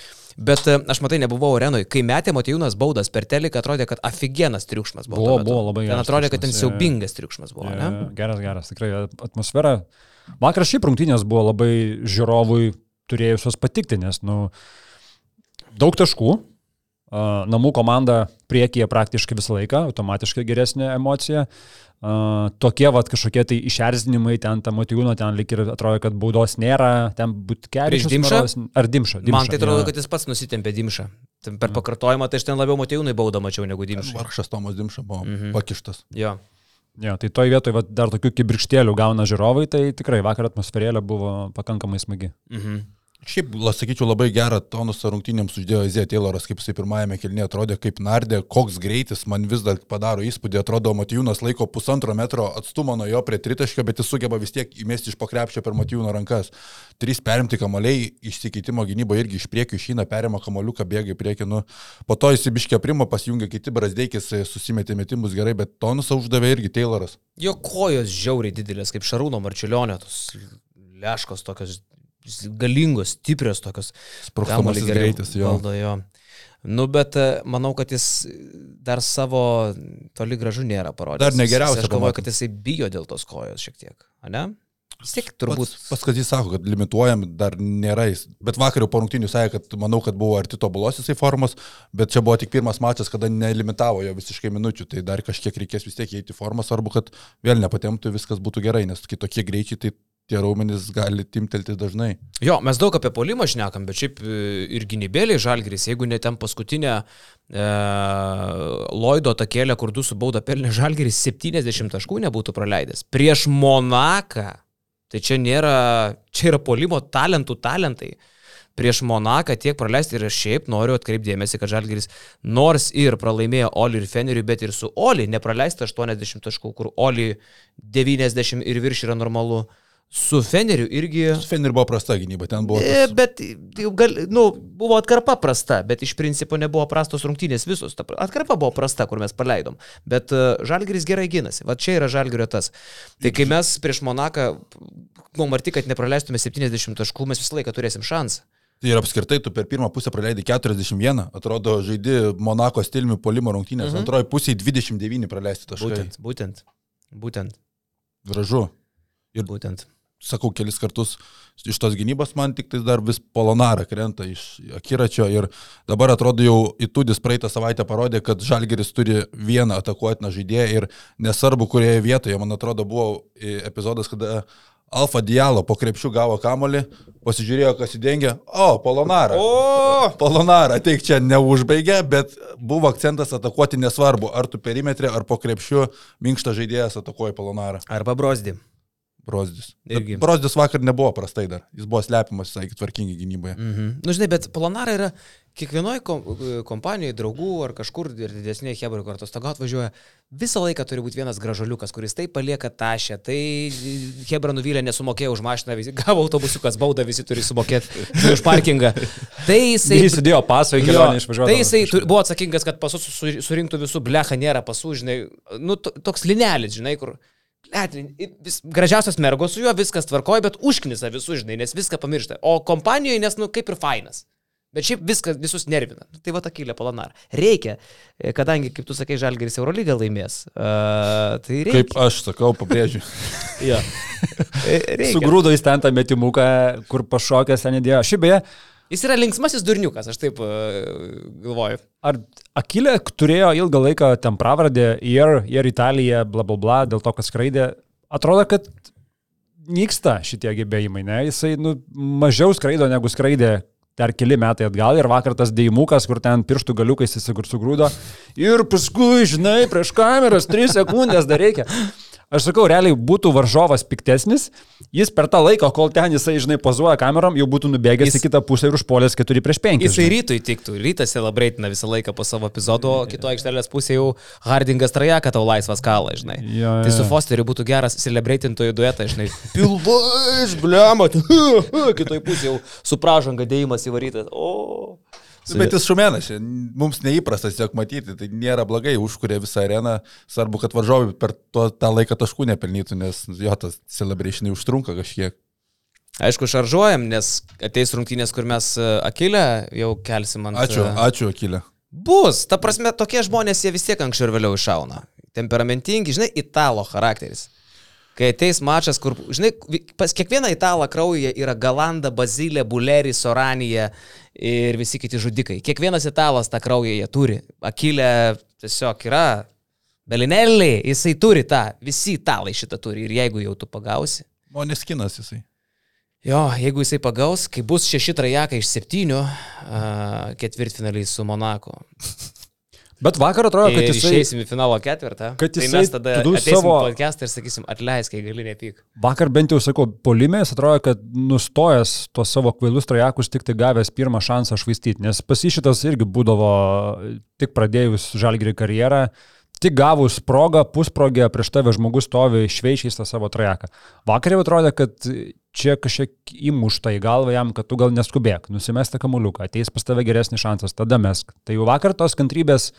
Bet e, aš matai, nebuvau arenoje, kai metė Matijūnas baudas per teliką, atrodė, kad afigienas triukšmas buvo. Buvo, buvo labai geras. Ten atrodė, kad ten siaubingas triukšmas buvo. Je, ne? Geras, geras, tikrai atmosfera. Vakar šiaip rungtynės buvo labai žiūrovui turėjusios patikti, nes, nu, daug taškų, namų komanda priekyje praktiškai visą laiką, automatiškai geresnė emocija. Uh, tokie vat kažkokie tai išerzinimai, ten ta motyvūno, ten lik ir atrodo, kad baudos nėra, ten būt kelias. Dimšą? Ar dimšą, dimšą? Man tai atrodo, ja. kad jis pats nusitempė dimšą. Ten per mm. pakartojimą tai aš ten labiau motyvūnai baudą mačiau negu dimšą. Vargšas Tomas dimšą buvo mm -hmm. pakištas. Jo. Jo, tai toj vietoj dar tokių kibirkštėlių gauna žiūrovai, tai tikrai vakar atmosferėlė buvo pakankamai smagi. Mhm. Šiaip, sakyčiau, labai gerą tonusą rungtynėms uždėjo Zė Tayloras, kaip jisai pirmajame kilnėje atrodė, kaip nardė, koks greitis man vis dar padaro įspūdį, atrodo, Matijūnas laiko pusantro metro atstumą nuo jo prie tritaškio, bet jis sugeba vis tiek įmesti iš pokrepšio per Matijūno rankas. Trys perimti kamoliai, išsikeitimo gynybo irgi iš priekio išeina, perima kamoliuką, bėga į priekį, nu, po to įsibiškė primo, pasijungia kiti brasdeikis, susimetė metimus gerai, bet tonusą uždavė irgi Tayloras. Jo kojos žiauriai didelės, kaip Šarūno Marčiulionio, tos leškos tokios galingos, stiprios tokios. Sprogstamas greitis, jo. Valdo, jo. Nu, bet e, manau, kad jis dar savo toli gražu nėra parodęs. Dar negeriausia. Aš galvoju, kad jisai bijo dėl tos kojos šiek tiek, ne? Tiek turbūt. Pats, pats kad jis sako, kad limituojam dar nėra jis. Bet vakar jau po rungtinių sakė, kad manau, kad buvo arti tobulos jisai formos, bet čia buvo tik pirmas mačas, kada nelimitavo jo visiškai minučių, tai dar kažkiek reikės vis tiek įeiti formą, svarbu, kad vėl nepatemptų, viskas būtų gerai, nes kitokie greičiai tai tie raumenys gali timtelti dažnai. Jo, mes daug apie polimą šnekam, bet šiaip e, ir gynybėliai žalgris, jeigu net ten paskutinę e, Lloydo takėlę, kur du su bauda pelnė žalgris 70 taškų nebūtų praleidęs. Prieš Monaką. Tai čia nėra, čia yra polimo talentų talentai. prieš Monaką tiek praleisti ir šiaip noriu atkreipdėmėsi, kad Žalgiris nors ir pralaimėjo Oli ir Feneriui, bet ir su Oli nepraleista 80 taškų, kur Oli 90 ir virš yra normalu. Su Feneriu irgi. Su Feneriu buvo prasta gynyba, ten buvo. E, Tas... bet gal, nu, buvo atkarpa prasta, bet iš principo nebuvo prastos rungtynės visos. Ta atkarpa buvo prasta, kur mes paleidom. Bet uh, Žalgiris gerai gynasi. Va čia yra Žalgirio tas. Tai kai mes prieš Monaką, nu, marti, kad nepraleistume 70 taškų, mes visą laiką turėsim šansą. Tai ir apskritai tu per pirmą pusę praleidai 41, atrodo žaidži Monako stiliumi polimo rungtynės, mhm. antroji pusė 29 praleisti taškai. Būtent, būtent. Būtent. Gražu. Ir būtent sakau kelis kartus, iš tos gynybos man tik tai dar vis polonara krenta iš akiračio ir dabar atrodo jau įtudis praeitą savaitę parodė, kad Žalgeris turi vieną atakuotiną žaidėją ir nesvarbu, kurioje vietoje, man atrodo, buvo epizodas, kada Alfa Dialo po krepšių gavo kamolį, pasižiūrėjo, kas įdengia, o, Polonara. O, Polonara, teik čia neužbaigė, bet buvo akcentas atakuoti nesvarbu, ar tu perimetrė, ar po krepšių minkštas žaidėjas atakuoja Polonarą. Arba Brosdi. Brozdis. Irgi. Brozdis vakar nebuvo prastai dar, jis buvo slepiamas visai tvarkingai gynyboje. Mhm. Nu, žinai, bet Polonara yra kiekvienoje kom kompanijoje, draugų ar kažkur ir didesnėje Hebrai kartu stogo atvažiuoja, visą laiką turi būti vienas gražuliukas, kuris tai palieka tašę, tai Hebra nuvylė, nesumokėjo už mašiną, visi, gavo autobusiukas baudą, visi turi sumokėti už parkingą. Tai jisai... Jis įdėjo pasą į kelionę išvažiuoti. Tai jisai tu, buvo atsakingas, kad pasus surinktų visų blecha, nėra pasų, žinai, nu, toks linelis, žinai, kur Etlin, vis, gražiausios mergos su juo viskas tvarkoja, bet užknisa visus, žinai, nes viską pamiršta. O kompanijoje, nes, nu, kaip ir fainas. Bet šiaip viskas visus nervina. Tai va takylė palanar. Reikia, e, kadangi, kaip tu sakai, Žalgeris Eurolygą laimės. Uh, tai reikia. Kaip aš sakau, pabrėžiu. ja. Sugrūdo į ten tą metimuką, kur pašokęs ten įdėjo. Šiaip beje, Jis yra linksmasis durniukas, aš taip uh, galvoju. Ar Akilė turėjo ilgą laiką ten pravardę ir, ir Italija, bla bla bla, dėl to, kad skraidė. Atrodo, kad nyksta šitie gebėjimai, ne? Jisai nu, mažiau skraido negu skraidė dar keli metai atgal ir vakar tas dėjimukas, kur ten pirštų galiukais jis sugrūdo. Ir paskui, žinai, prieš kameras 3 sekundės dar reikia. Aš sakau, realiai būtų varžovas piktesnis, jis per tą laiką, kol ten jisai, žinai, pozuoja kamerom, jau būtų nubėgęs jis, į kitą pusę ir užpolęs 4 prieš 5. Jisai rytui tiktų, rytas celebreitina visą laiką po savo epizodo, o kito aikštelės pusėje jau Hardingas trajaka tau laisvas kalą, žinai. Ja, ja. Tai su Fosteriu būtų geras celebreitintojų duetas, žinai. Pilvais, bliamat, kitoj pusėje jau su pražanga dėjimas įvarytas. O. Su... Bet jis šumenas, mums neįprastas tiesiog matyti, tai nėra blogai, užkuria visą areną, svarbu, kad varžovai per to, tą laiką taškų nepelnytų, nes jo tas celebrationai užtrunka kažkiek. Aišku, šaržuojam, nes ateis rungtynės, kur mes e, Akilę jau kelsim ant... Ačiū, ačiū Akilė. Bus, ta prasme, tokie žmonės jie vis tiek anksčiau ir vėliau iššauna. Temperamentingi, žinai, italo charakteris. Kai ateis mačas, kur, žinai, pas kiekvieną italą kraujyje yra Galanda, Bazilė, Buleri, Soranija ir visi kiti žudikai. Kiekvienas italas tą kraują jie turi. Akilė tiesiog yra. Belinelį, jisai turi tą, visi italai šitą turi ir jeigu jau tu pagausi. O neskinas jisai. Jo, jeigu jisai pagaus, kai bus šeši trajekai iš septynių, ketvirtfinaliai su Monako. Bet vakar atrodo, kad jisai... Išeisim į finalo ketvirtą. Kad tai jisai mes tada savo podcastą ir sakysim, atleisk, kai gali nepyk. Vakar bent jau sakau, polimės atrodo, kad nustojęs tuos savo kvailus trajekus tik tai gavęs pirmą šansą švaistyti, nes pasišitas irgi būdavo tik pradėjus žalgrį karjerą, tik gavus progą, pusprogę, prieš tave žmogus stovi šveičiais tą savo trajeką. Vakar jau atrodė, kad čia kažkiek įmušta į galvą jam, kad tu gal neskubėk, nusimesta kamuliuką, ateis pas tave geresnis šansas, tada mesk. Tai jau vakar tos kantrybės,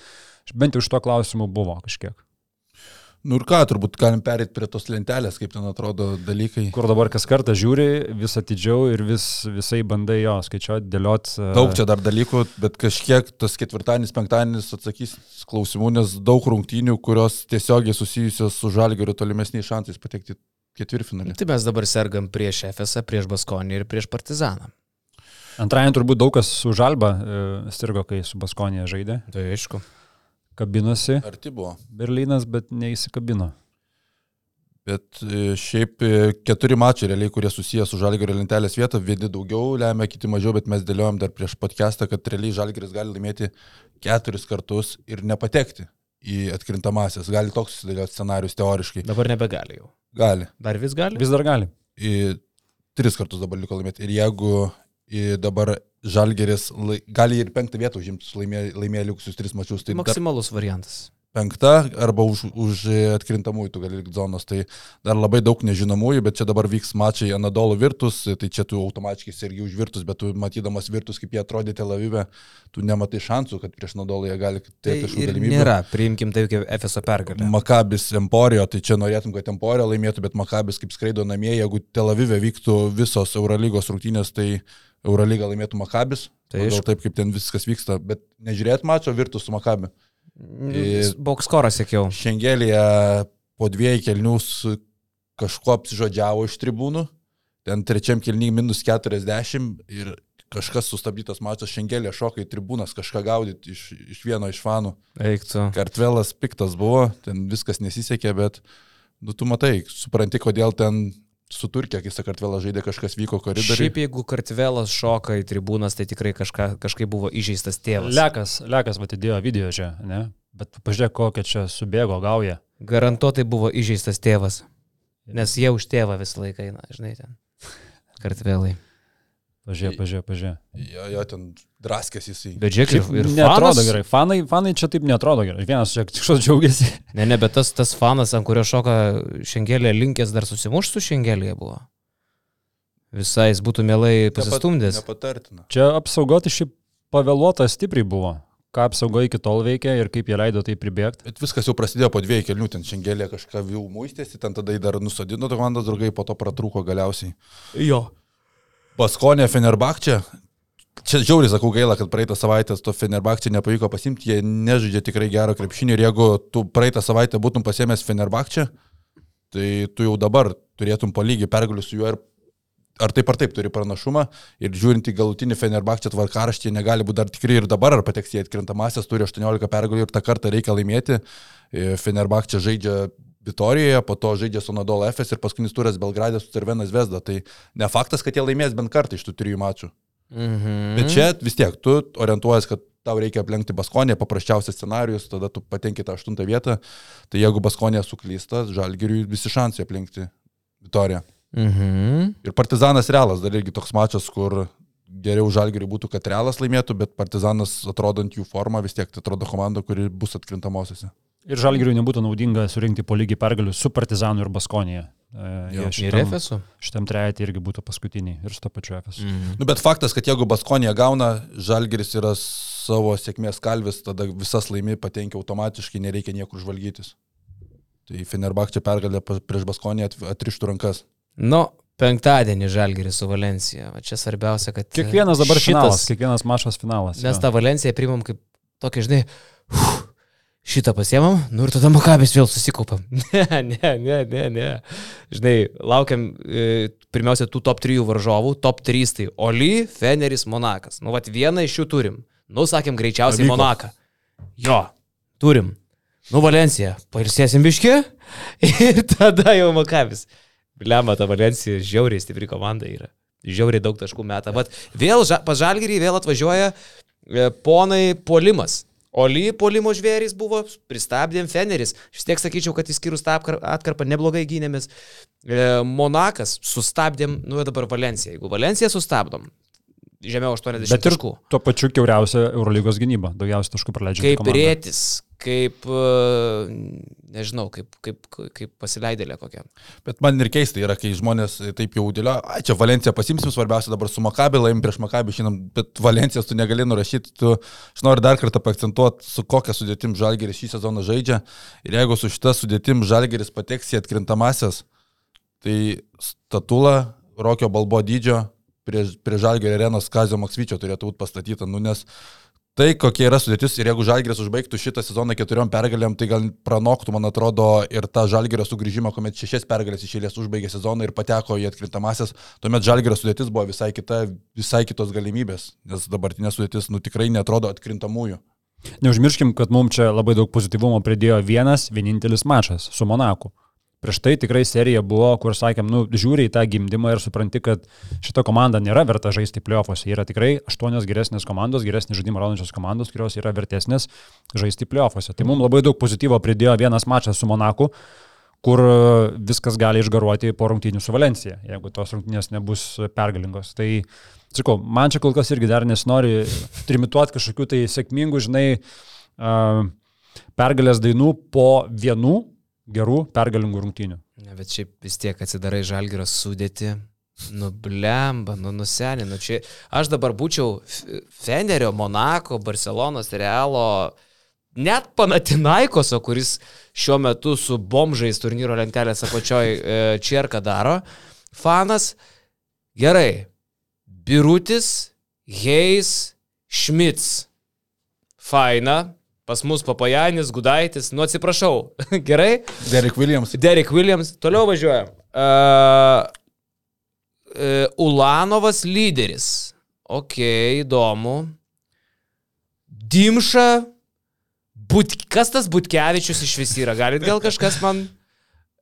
bent jau iš to klausimų buvo kažkiek. Nu ir ką, turbūt galim perėti prie tos lentelės, kaip ten atrodo dalykai. Kur dabar kas kartą žiūri, vis atidžiau ir vis, visai bandai jo skaičiuoti, dėlioti. Daug čia dar dalykų, bet kažkiek tas ketvirtadienis, penktadienis atsakys klausimų, nes daug rungtynių, kurios tiesiogiai susijusios su žalgeriu tolimesniais šansais patekti ketvirtfinalį. Tai mes dabar sergam prieš FSA, prieš Baskonį ir prieš Partizaną. Antrajam turbūt daug kas su Žalba e, sirgo, kai su Baskonė žaidė. Tai aišku. Kabinosi. Arti buvo. Berlynas, bet neįsikabino. Bet e, šiaip e, keturi mačiai realiai, kurie susiję su Žalgirio lentelės vieta, vieni daugiau lemia, kiti mažiau, bet mes dėliojom dar prieš podcastą, kad realiai Žalgiris gali laimėti keturis kartus ir nepatekti į atkrintamasias. Gali toks susidėlioti scenarius teoriškai. Dabar nebegali jau. Gali. Dar vis gali? Vis dar gali. Į tris kartus dabar liko laimėti. Ir jeigu Ir dabar Žalgeris lai- gali ir penktą vietą užimti, laimėję laimė likusius tris mačius. Tai dar Maksimalus variantas. Penkta arba už, už atkrintamųjų tu gali likti zonos. Tai dar labai daug nežinomųjų, bet čia dabar vyks mačai Anadolo Virtus, tai čia tu automatiškai irgi už Virtus, bet tu matydamas Virtus, kaip jie atrodė Tel Avive, tu nematai šansų, kad prieš Anadolą jie gali Tai turėti kažkokių ir galimybių. nėra, priimkim tai kaip FSO pergalę. Makabis Emporio, tai čia norėtum, kad Emporio laimėtų, bet Makabis kaip skraido namie, jeigu Tel Avive vyktų visos Eurolygos rungtynės, tai Eurolyga laimėtų Makabis. Tai Tai aišku. taip, kaip ten viskas vyksta, bet nežiūrėt mačo Virtus su Makabi. Ir- Bokskorą sėkiau. Šengelėje po dviejų kelnių su kažkuo apsižodžiavo iš tribūnų, ten trečiam kelnyje minus 40 ir kažkas sustabdytas mačas Šengelė šoka į tribūnas kažką gaudyti iš, iš vieno iš fanų. Eiktų. Kartvelas piktas buvo, ten viskas nesisekė, bet, nu, tu matai, supranti, kodėl ten su Turkija, kai Sakartvelas žaidė, kažkas vyko koridoriuje. Šiaip jeigu kartvelas šoka į tribūnas, tai tikrai kažka, kažkaip buvo įžeistas tėvas. Lekas, Lekas atidėjo video čia, ne? Bet pažiūrėk, kokia čia subėgo gauja. Garantuotai buvo įžeistas tėvas. Nes jie už tėvą visą laiką eina, žinai, ten. Kartvelai. Pažiūrėk, pažiūrėk, pažiūrėk. Jo, jo, ten draskės jisai. Bet žiūrėk, ir, ir netrodo fanas, gerai. Fanai, fanai čia taip netrodo gerai. Vienas čia kažkas džiaugiasi. Ne, ne, bet tas, tas fanas, ant kurio šoka šengelė linkęs dar susimuš su šengelėje buvo. Visai jis būtų mielai pasistumdęs. Nepatartina. Čia apsaugoti šiaip pavėluota stipriai buvo. Ką apsauga iki tol veikia ir kaip jie leido tai pribėgti. Bet viskas jau prasidėjo po dviejų kelių, ten Šengelė kažką jau muistėsi, ten tada jį dar nusodino komandos draugai, po to pratrūko galiausiai. Jo. Paskonė Fenerbakčia. Čia žiauriai sakau gaila, kad praeitą savaitę to Fenerbakčia nepavyko pasimti, jie nežaidžia tikrai gero krepšinio ir jeigu tu praeitą savaitę būtum pasiemęs Fenerbakčia, tai tu jau dabar turėtum po lygiai pergalių su juo ir ar taip ar taip turi pranašumą ir žiūrint į galutinį Fenerbakčia tvarkaraštį, negali būti dar tikrai ir dabar, ar pateks į atkrintamasias, turi 18 pergalių ir tą kartą reikia laimėti. E, Fenerbakčia žaidžia Vitorijoje, po to žaidžia su Nadol FS ir paskutinis turas Belgradė su Cervenas Vesda. Tai ne faktas, kad jie laimės bent kartą iš tų trijų mačų. Mhm. Bet čia vis tiek tu orientuojas, kad tau reikia aplenkti Baskonę, paprasčiausias scenarius, tada tu patenki tą aštuntą vietą. Tai jeigu Baskonė suklystas, Žalgiriui visi šansai aplenkti Vitoriją. Mhm. Ir Partizanas Realas dar irgi toks mačas, kur geriau Žalgiriui būtų, kad Realas laimėtų, bet Partizanas atrodant jų formą vis tiek tai atrodo komanda, kuri bus atkrintamosiose. Ir Žalgiriui nebūtų naudinga surinkti po lygiai pergalių su Partizanu ir Baskonėje. Jo. Ir Šitam, FSU. šitam trejatį irgi būtų paskutiniai ir su to pačiu FS. Mhm. Nu, bet faktas, kad jeigu Baskonė gauna, Žalgiris yra savo sėkmės kalvis, tada visas laimi patenkia automatiškai, nereikia niekur žvalgytis. Tai Fenerbakčia pergalė prieš Baskonį atrištų rankas. Nu, penktadienį Žalgiris su Valencija. Va čia svarbiausia, kad... Kiekvienas dabar šitas, finalas, kiekvienas mačas finalas. Mes jo. tą Valenciją primam kaip tokį, žinai, uf, šitą pasiemam, nu ir tada Makabės vėl susikaupam. Ne, ne, ne, ne, ne. Žinai, laukiam e, pirmiausia tų top 3 varžovų, top 3 tai Oli, Feneris, Monakas. Nu, vat vieną iš jų turim. Nu, sakėm, greičiausiai Pavyko. Monaką. Jo, turim. Nu, Valencija, pailsėsim biški ir tada jau Makabės. Bliama, ta Valencija žiauriai stipri komanda yra. Žiauriai daug taškų meta. Vat vėl ža, pažalgyrį vėl atvažiuoja e, ponai Polimas. Oli Polimo žvėrys buvo, pristabdėm Feneris. Šis tiek sakyčiau, kad įskyrus tą atkarpą neblogai gynėmės. E, Monakas sustabdėm, nu ir dabar Valencija. Jeigu Valenciją sustabdom, žemiau 80 Bet ir taškų. tuo pačiu keuriausia Eurolygos gynyba, daugiausiai taškų praleidžia. Kaip rėtis, kaip, e, nežinau, kaip, kaip, kaip pasileidėlė kokia. Bet man ir keista yra, kai žmonės taip jau dėlio, ai čia Valenciją pasimsim, svarbiausia dabar su Makabi, laim prieš Makabi šiandien, bet Valencijos tu negali nurašyti, tu, aš noriu dar kartą pakcentuoti, su kokia sudėtim Žalgeris šį sezoną žaidžia. Ir jeigu su šita sudėtim Žalgeris pateks į atkrintamasias, tai statula Rokio balbo dydžio prie, prie Žalgerio arenos Kazio Maksvyčio turėtų būti pastatyta, nu nes Tai kokia yra sudėtis ir jeigu Žalgiris užbaigtų šitą sezoną keturiom pergalėm, tai gal pranoktų, man atrodo, ir tą Žalgirio sugrįžimą, kuomet šešias pergalės iš eilės užbaigė sezoną ir pateko į atkrintamasias, tuomet Žalgirio sudėtis buvo visai kita, visai kitos galimybės, nes dabartinė sudėtis, nu tikrai netrodo atkrintamųjų. Neužmirškim, kad mums čia labai daug pozityvumo pridėjo vienas vienintelis mačas su Monaku. Prieš tai tikrai serija buvo, kur sakėm, nu, žiūri į tą gimdymą ir supranti, kad šita komanda nėra verta žaisti playoffuose. Yra tikrai aštuonios geresnės komandos, geresnį žaidimą rodančios komandos, kurios yra vertesnės žaisti playoffuose. Tai mums labai daug pozityvo pridėjo vienas mačas su Monaku, kur viskas gali išgaruoti po rungtynių su Valencija, jeigu tos rungtynės nebus pergalingos. Tai, sakau, man čia kol kas irgi dar nesinori trimituoti kažkokių tai sėkmingų, žinai, pergalės dainų po vienų gerų pergalingų rungtynių. Ne, bet šiaip vis tiek atsidarai žalgyros sudėti. Nu, blemba, nu, nusenė, nu čia. Aš dabar būčiau Fenerio, Monako, Barcelonos, Realo, net Panatinaikoso, kuris šiuo metu su bomžais turnyro lentelės apačioj e, čierką daro, fanas. Gerai. Birutis, Heis, Šmits. Faina, Pas mus Papajanis, Gudaitis, nu atsiprašau. Gerai? Derek Williams. Derek Williams. Toliau važiuoja. Uh, uh, Ulanovas lyderis. Ok, įdomu. Dimša. But, kas tas Butkevičius iš vis yra? Galit gal kažkas man.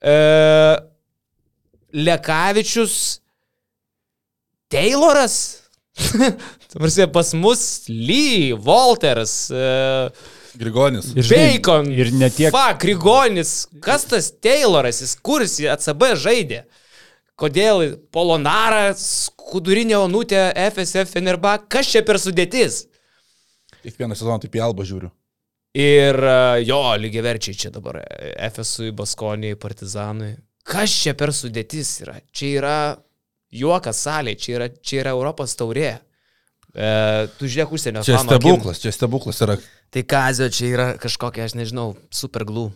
Uh, Lekavičius. Tayloras. Tarsi pas mus Lee, Walters. Uh, Grigonis. Ir Bacon. Ir netiek. Fa, Grigonis. Kas tas Tayloras, jis kuris į ACB žaidė? Kodėl Polonara, Skudurinė Onutė, FSF, Fenerba, kas čia per sudėtis? Kiekvieną sezoną taip į Alba žiūriu. Ir jo, lygiai verčiai čia dabar FSU, Baskonijai, Partizanui. Kas čia per sudėtis yra? Čia yra juokas salė, čia yra, čia yra Europos taurė. E, tu žiūrėk užsienio. Čia stebuklas, čia stebuklas yra. Tai kazio čia yra kažkokia, aš nežinau, superglų.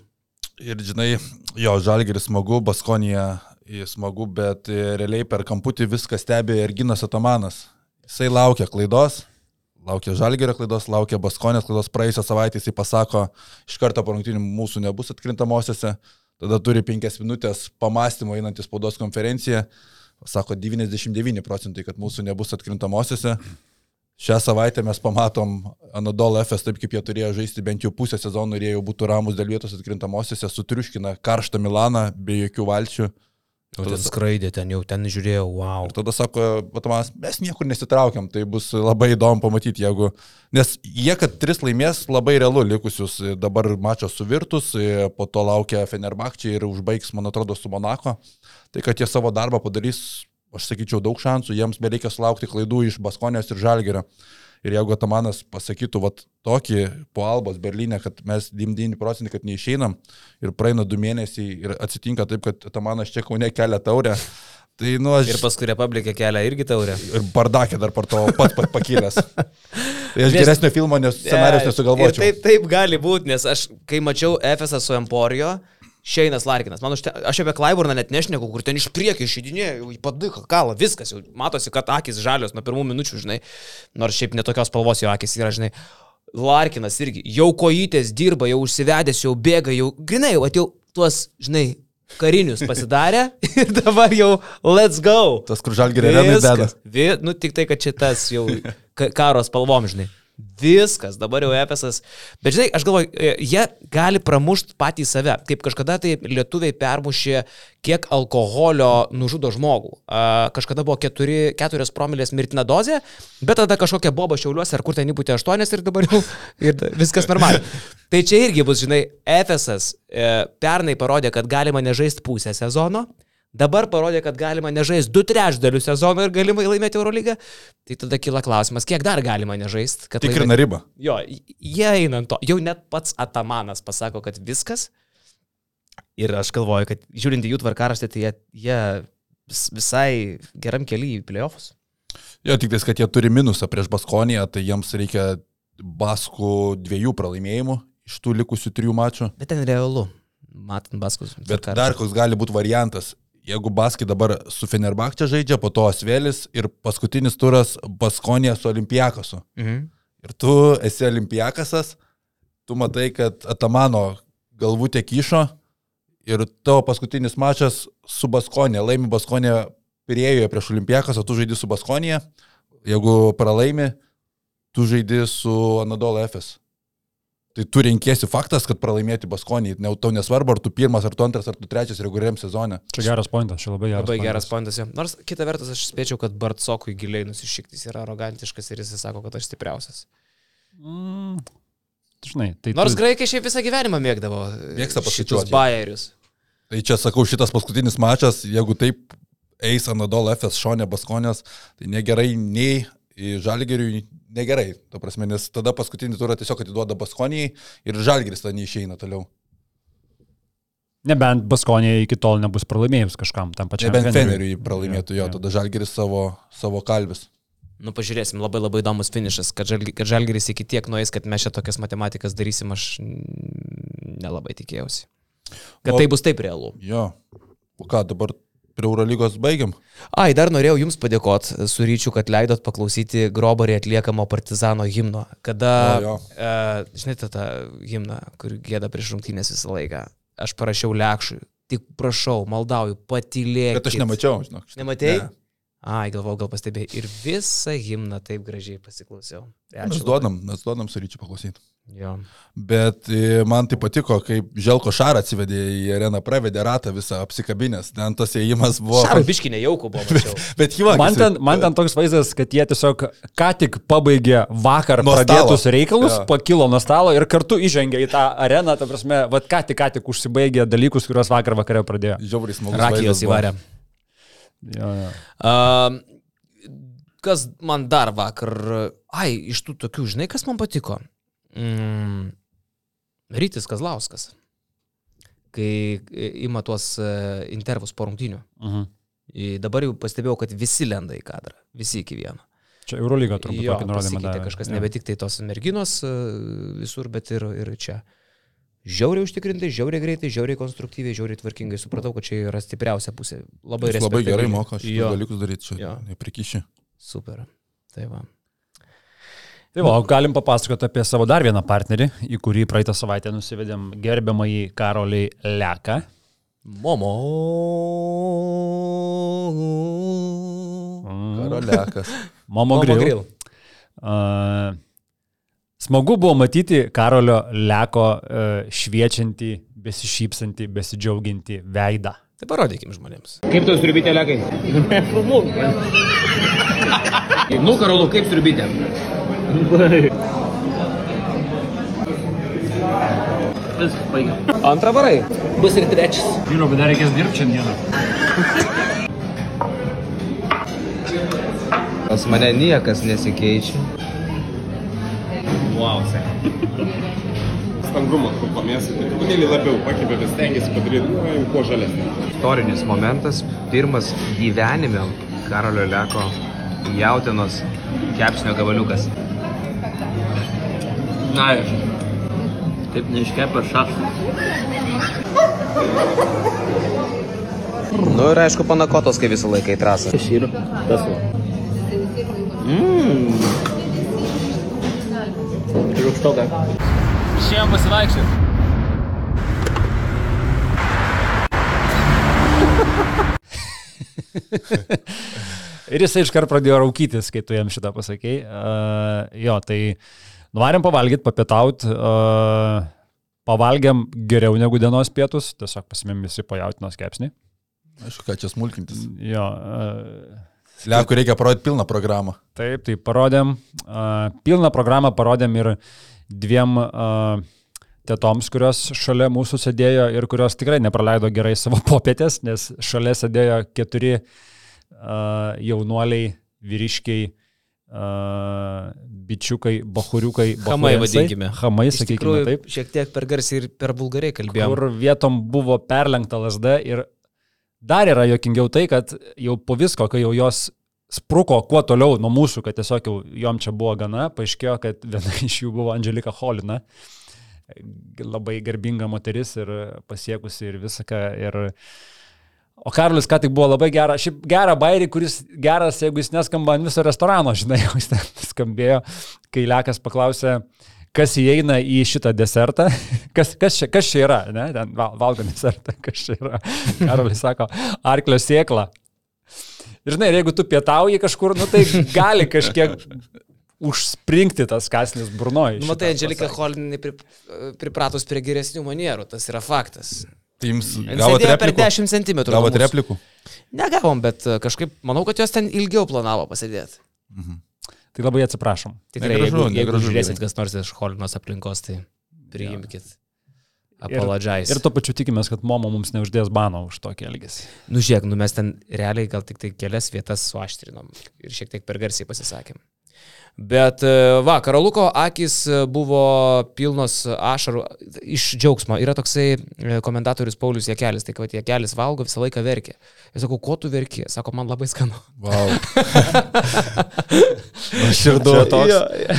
Ir žinai, jo, žalgeris smagu, Baskonija smagu, bet realiai per kamputį viską stebi ir Ginas Atamanas. Jisai laukia klaidos, laukia žalgerio klaidos, laukia Baskonės klaidos. Praėjusią savaitę jisai pasako, iš karto po rungtynių mūsų nebus atkrintamosiose, tada turi penkias minutės pamastymo einant į spaudos konferenciją. Sako 99 procentai, kad mūsų nebus atkrintamosiose. Šią savaitę mes pamatom Anadol FS taip, kaip jie turėjo žaisti bent jau pusę sezono ir jie jau būtų ramus dėl vietos atkrintamosiose, sutriuškina karštą Milaną be jokių valčių. O ten skraidė, ten jau ten žiūrėjau, wow. Ir tada sako, Batamas, mes niekur nesitraukiam, tai bus labai įdomu pamatyti, jeigu... Nes jie, kad tris laimės, labai realu likusius dabar mačas su Virtus, po to laukia Fenerbakčiai ir užbaigs, man atrodo, su Monako. Tai kad jie savo darbą padarys aš sakyčiau, daug šansų, jiems bereikia sulaukti klaidų iš Baskonės ir Žalgerio. Ir jeigu Atamanas pasakytų, vat, tokį po Albos Berlyne, kad mes 99 procentai, kad neišeinam ir praeina du mėnesiai ir atsitinka taip, kad Atamanas čia kaune kelia taurę, Tai, nu, aš... Ir paskui Republikė kelia irgi taurę. Ir bardakė dar par to pats pat pakilęs. tai aš nes, geresnio filmo nes scenarius nesugalvočiau. Taip, taip gali būti, nes aš, kai mačiau FSA su Emporijo, Šeinas Larkinas. Man užte, aš apie Klaiburną net nešneku, kur ten iš priekio išidinėjo, į paduką, kalą, viskas, jau matosi, kad akis žalios nuo pirmų minučių, žinai, nors šiaip netokios spalvos jo akis yra, žinai. Larkinas irgi, jau kojytės dirba, jau užsivedęs, jau bėga, jau grinai, jau atėjau tuos, žinai, karinius pasidarė ir dabar jau let's go. Tas, kur žalgiai renai bėda. Nu, tik tai, kad čia tas jau karo spalvom, žinai. Viskas, dabar jau EPSas. Bet žinai, aš galvoju, e, jie gali pramušti patį save. Kaip kažkada tai lietuviai permušė, kiek alkoholio nužudo žmogų. Kažkada buvo keturi, keturios promilės mirtina dozė, bet tada kažkokia boba šiauliuose ar kur ten įpūtė aštuonias ir dabar jau ir viskas normaliai. Tai čia irgi bus, žinai, EPSas e, pernai parodė, kad galima nežaisti pusę sezono. Dabar parodė, kad galima nežaisti du trečdalių sezono ir galimai laimėti Eurolygą. Tai tada kyla klausimas, kiek dar galima nežaisti. Tikrina laimėti... ribą. Jo, jie einant to. Jau net pats Atamanas pasako, kad viskas. Ir aš galvoju, kad žiūrint į jų tvarkaraštį, tai jie, jie visai geram keliui į playoffs. Jo, tik tais, kad jie turi minusą prieš Baskoniją, tai jiems reikia Baskų dviejų pralaimėjimų iš tų likusių trijų mačų. Bet ten realu, matant Baskus. Bet dar koks gali būti variantas jeigu Baskai dabar su Fenerbakčia žaidžia, po to Asvelis ir paskutinis turas Baskonė su Olimpiakasu. Mhm. Ir tu esi Olimpiakasas, tu matai, kad Atamano galvutė kyšo ir tavo paskutinis mačas su Baskonė, laimi Baskonė Pirėjoje prieš Olimpiakasą, tu žaidži su Baskonė, jeigu pralaimi, tu žaidži su Anadolo FS. Tai tu renkėsi faktas, kad pralaimėti Baskonį, ne, tau nesvarbu, ar tu pirmas, ar tu antras, ar tu trečias reguliariam sezone. Čia geras pointas, čia labai geras. Labai geras pointas. Ja. Nors kita vertus aš spėčiau, kad Bartsokui giliai nusišyktis yra arogantiškas ir jis sako, kad aš stipriausias. Mm. Žinai, tai Nors tu... graikai šiaip visą gyvenimą mėgdavo. Mėgsta paskaičiuoti. Bairius. Tai čia sakau, šitas paskutinis mačas, jeigu taip eis Anadol FS šonė Baskonės, tai negerai nei Žalgeriui, negerai, to prasme, nes tada paskutinį turą tiesiog atiduoda Baskonijai ir Žalgeris tada neišeina toliau. Nebent Baskonė iki tol nebus pralaimėjus kažkam tam pačiam. Nebent Feneriui pralaimėtų jo, tada Žalgeris savo, savo kalvis. Nu, pažiūrėsim, labai labai įdomus finišas, kad, žalgi, kad Žalgeris iki tiek nueis, kad mes čia tokias matematikas darysim, aš nelabai tikėjausi. Kad o, tai bus taip realu. Jo. O ką, dabar prie Eurolygos baigiam? Ai, dar norėjau Jums padėkoti su ryčiu, kad leidot paklausyti Grobarį atliekamo partizano himno. Kada, o, e, žinote, tą himną, kur gėda prieš rungtynės visą laiką aš parašiau lekšui. Tik prašau, maldauju, patylėk. Bet aš nemačiau, žinok. Nematėjai? Ne. Ai, galvau, gal pastebėjai. Ir visą himną taip gražiai pasiklausiau. Tai mes duodam, mes duodam su ryčiu paklausyti. Jo. Bet e, man tai patiko, kaip Želko Šarą atsivedė į areną, pravedė ratą visą apsikabinęs, ten tas įėjimas buvo... Šarą biški nejaukų buvo. bet, bet juokas. Man, ten, man ten toks vaizdas, kad jie tiesiog ką tik pabaigė vakar nuo pradėtus stalo. reikalus, ja. pakilo nuo stalo ir kartu įžengė į tą areną, ta prasme, vad ką tik, ką tik užsibaigė dalykus, kuriuos vakar vakare pradėjo. Žiauriai smagu. Rakijos įvarė. Jo, jo. Uh, kas man dar vakar... Ai, iš tų tokių, žinai, kas man patiko? Mm, Rytis Kazlauskas, kai ima tuos e, intervus po rungtinių. Uh -huh. Dabar jau pastebėjau, kad visi lenda į kadrą, visi iki vieno. Čia Eurolyga turbūt jo, pasikeitė kažkas, ja. nebe tik tai tos merginos e, visur, bet ir, ir čia. Žiauriai užtikrintai, žiauriai greitai, žiauriai konstruktyviai, žiauriai tvarkingai. Supratau, kad čia yra stipriausia pusė. Labai, labai gerai moka šios dalykus daryti, čia neprikiši. Super. Tai va. Tai va, galim papasakoti apie savo dar vieną partnerį, į kurį praeitą savaitę nusivedėm gerbiamąjį Karolį Leką. Momo. Karolekas. Momo, Momo Grill. grill. Uh, smagu buvo matyti Karolio Leko uh, šviečiantį, besišypsantį, besidžiaugiantį veidą. Tai parodykim žmonėms. Kaip tos turbytė lekai? nu, Karolu, kaip turbytė? Viskas, baigiam. Antrą varai. Bus ir trečias. Vyro, bet dar reikės dirbti šiandieną. Pas mane niekas nesikeičia. Wow, sek. Stangrumą, kur pamėsi, tai truputėlį labiau pakėpė, bet stengiasi padaryti, nu, kuo žalesnį. Istorinis momentas, pirmas gyvenime Karolio Leko jautinos kepsnio gabaliukas. Na ir. Taip neiškepę šašų. Nu ir aišku, panakotos, kai visą laiką į trasą. Aš ir tas va. Mmm. Rūkštoka. Išėjom pasivaikščioti. ir jisai iškart pradėjo raukytis, kai tu jam šitą pasakėjai. Uh, jo, tai Nuvarėm pavalgyti, papietauti, uh, pavalgėm geriau negu dienos pietus, tiesiog pasimėm visi pajautinos kepsnį. Aišku, ką čia smulkintis. Jo. Uh, Liaukų reikia parodyti pilną programą. Taip, tai parodėm. Uh, pilną programą parodėm ir dviem uh, tetoms, kurios šalia mūsų sėdėjo ir kurios tikrai nepraleido gerai savo popietės, nes šalia sėdėjo keturi uh, jaunuoliai, vyriškiai, uh, bičiukai, bahuriukai, hamai vadinkime. Hamai, sakykime tikrųjų, taip. Šiek tiek per garsiai ir per bulgariai kalbėjome. Kur vietom buvo perlenkta lasda ir dar yra jokingiau tai, kad jau po visko, kai jau jos spruko kuo toliau nuo mūsų, kad tiesiog jau jom čia buvo gana, paaiškėjo, kad viena iš jų buvo Angelika Holina, labai garbinga moteris ir pasiekusi ir viską. Ir O Karolis ką tik buvo labai gera, šiaip gerą bairį, kuris geras, jeigu jis neskamba ant viso restorano, žinai, jau jis ten skambėjo, kai Lekas paklausė, kas įeina į šitą desertą, kas, kas, čia, kas čia yra, ne, ten valgo desertą, kas čia yra. Karolis sako, arklio sėkla. Ir žinai, jeigu tu pietauji kažkur, nu tai gali kažkiek užspringti tas kasnis burnoji. Nu, matai, Angelika Holinai pripratus prie geresnių manierų, tas yra faktas. Tai jums gavote replikų? Per 10 cm. Gavote replikų? Negavom, bet kažkaip manau, kad jos ten ilgiau planavo pasėdėti. Mhm. Tai labai atsiprašom. Tikrai, negražu, jeigu, jeigu žiūrėsit kas nors iš Holinos aplinkos, tai priimkit. apologize. Ir tuo pačiu tikimės, kad Momo mums neuždės bano už tokį elgesį. Nu žiūrėk, nu mes ten realiai gal tik tai kelias vietas suaštrinom ir šiek tiek per garsiai pasisakėm. Bet e, va, Karaluko akis e, buvo pilnos ašarų iš džiaugsmo. Yra toksai e, komentatorius Paulius Jekelis, tai kad Jekelis valgo visą laiką verkia. Ir sakau, ko tu verki? Sako, man labai skanu. Wow. Širdu toks.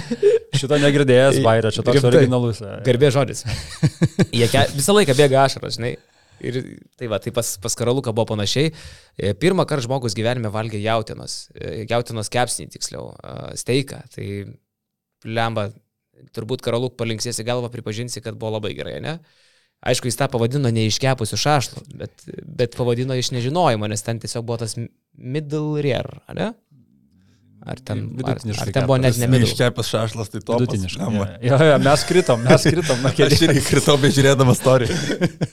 Šito negirdėjęs, Bairė, čia toks Rimtai. originalus. Garbė žodis. Jeke, visą laiką bėga ašaras, žinai. Ir tai va, tai pas, pas Karaluką buvo panašiai. E, Pirmą kartą žmogus gyvenime valgė jautienos, e, jautienos kepsnį tiksliau, e, steiką. Tai lemba, turbūt Karaluk palinksėsi galvą, pripažinsi, kad buvo labai gerai, ne? Aišku, jis tą pavadino neiškepusiu šašlu, bet, bet pavadino iš nežinojimo, nes ten tiesiog buvo tas middle rare, ne? Ar ten, ar, ar ten buvo net keptas. ne middle? Iškepęs šašlas, tai to Vidutiniškai. Jo, jo, mes kritom, mes kritom. Na, Aš irgi kritau bežiūrėdamas istoriją.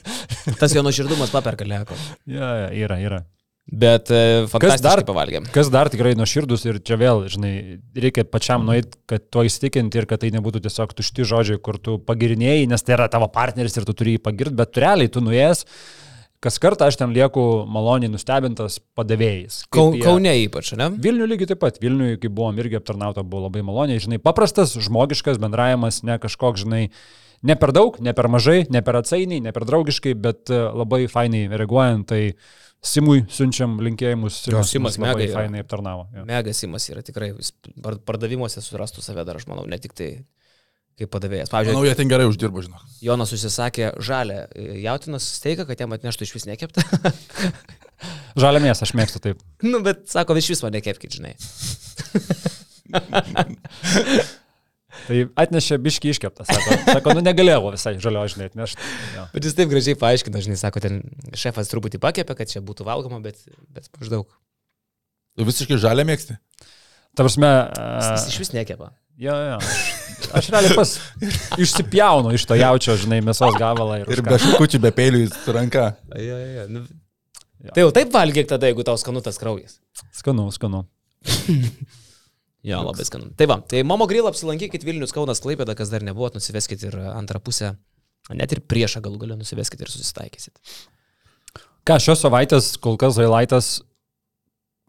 Tas jo nuoširdumas paperka leko. Ja, ja, yra, yra. Bet e, fantastiškai dar- pavalgėm. Kas dar tikrai nuoširdus ir čia vėl, žinai, reikia pačiam nueiti, kad to įstikinti ir kad tai nebūtų tiesiog tušti žodžiai, kur tu pagirinėjai, nes tai yra tavo partneris ir tu turi jį pagirti, bet realiai tu nuėjęs, kas kartą aš ten lieku maloniai nustebintas padavėjais. Kau, jie- Kaune ypač, ne? Vilnių lygiai taip pat. Vilniui, kai buvom irgi aptarnauta, buvo labai maloniai. Žinai, paprastas, žmogiškas bendravimas, ne kažkoks, žinai, ne per daug, ne per mažai, ne per atsainiai, ne per draugiškai, bet e, labai fainai reaguojant. Tai Simui siunčiam linkėjimus. Simas, Simas mega fainai aptarnavo. jo. Megasimas yra tikrai, pardavimuose surastų save dar, aš manau, ne tik tai kaip padavėjas. Pavyzdžiui, Manau, jie ten gerai uždirbo, žinok. Jonas užsisakė žalę e, jautinos steiką, kad jam atneštų iš vis nekeptą. Žalia mėsą, aš mėgstu taip. nu, bet sako, iš vis man nekepkit, žinai. Tai atnešė biški iškeptą. Sako, sako nu negalėjau visai žalio, žinai, atnešti. Jo. Bet jis taip gražiai paaiškino, žinai, sako, ten šefas truputį pakepė, kad čia būtų valgoma, bet, bet maždaug. Tu visiškai žalę mėgsti. Ta prasme, Jis, jis a, iš vis nekepa. Jo, jo. Aš, realiai pas išsipjaunu iš to jaučio, žinai, mėsos gabalą ir, Ir be šakučių, be peilių į ranką. Ja, ja, ja. Nu, Jo. tai jau taip valgyk tada, jeigu tau skanu tas kraujas. Skanu, skanu. Jo, labai skanu. Tai va, tai Momo Grill apsilankykit Vilnius Kaunas Klaipėda, kas dar nebuvo, nusiveskit ir antrą pusę, net ir priešą galų galę nusiveskit ir susitaikysit. Ką šios savaitės kol kas Zailaitas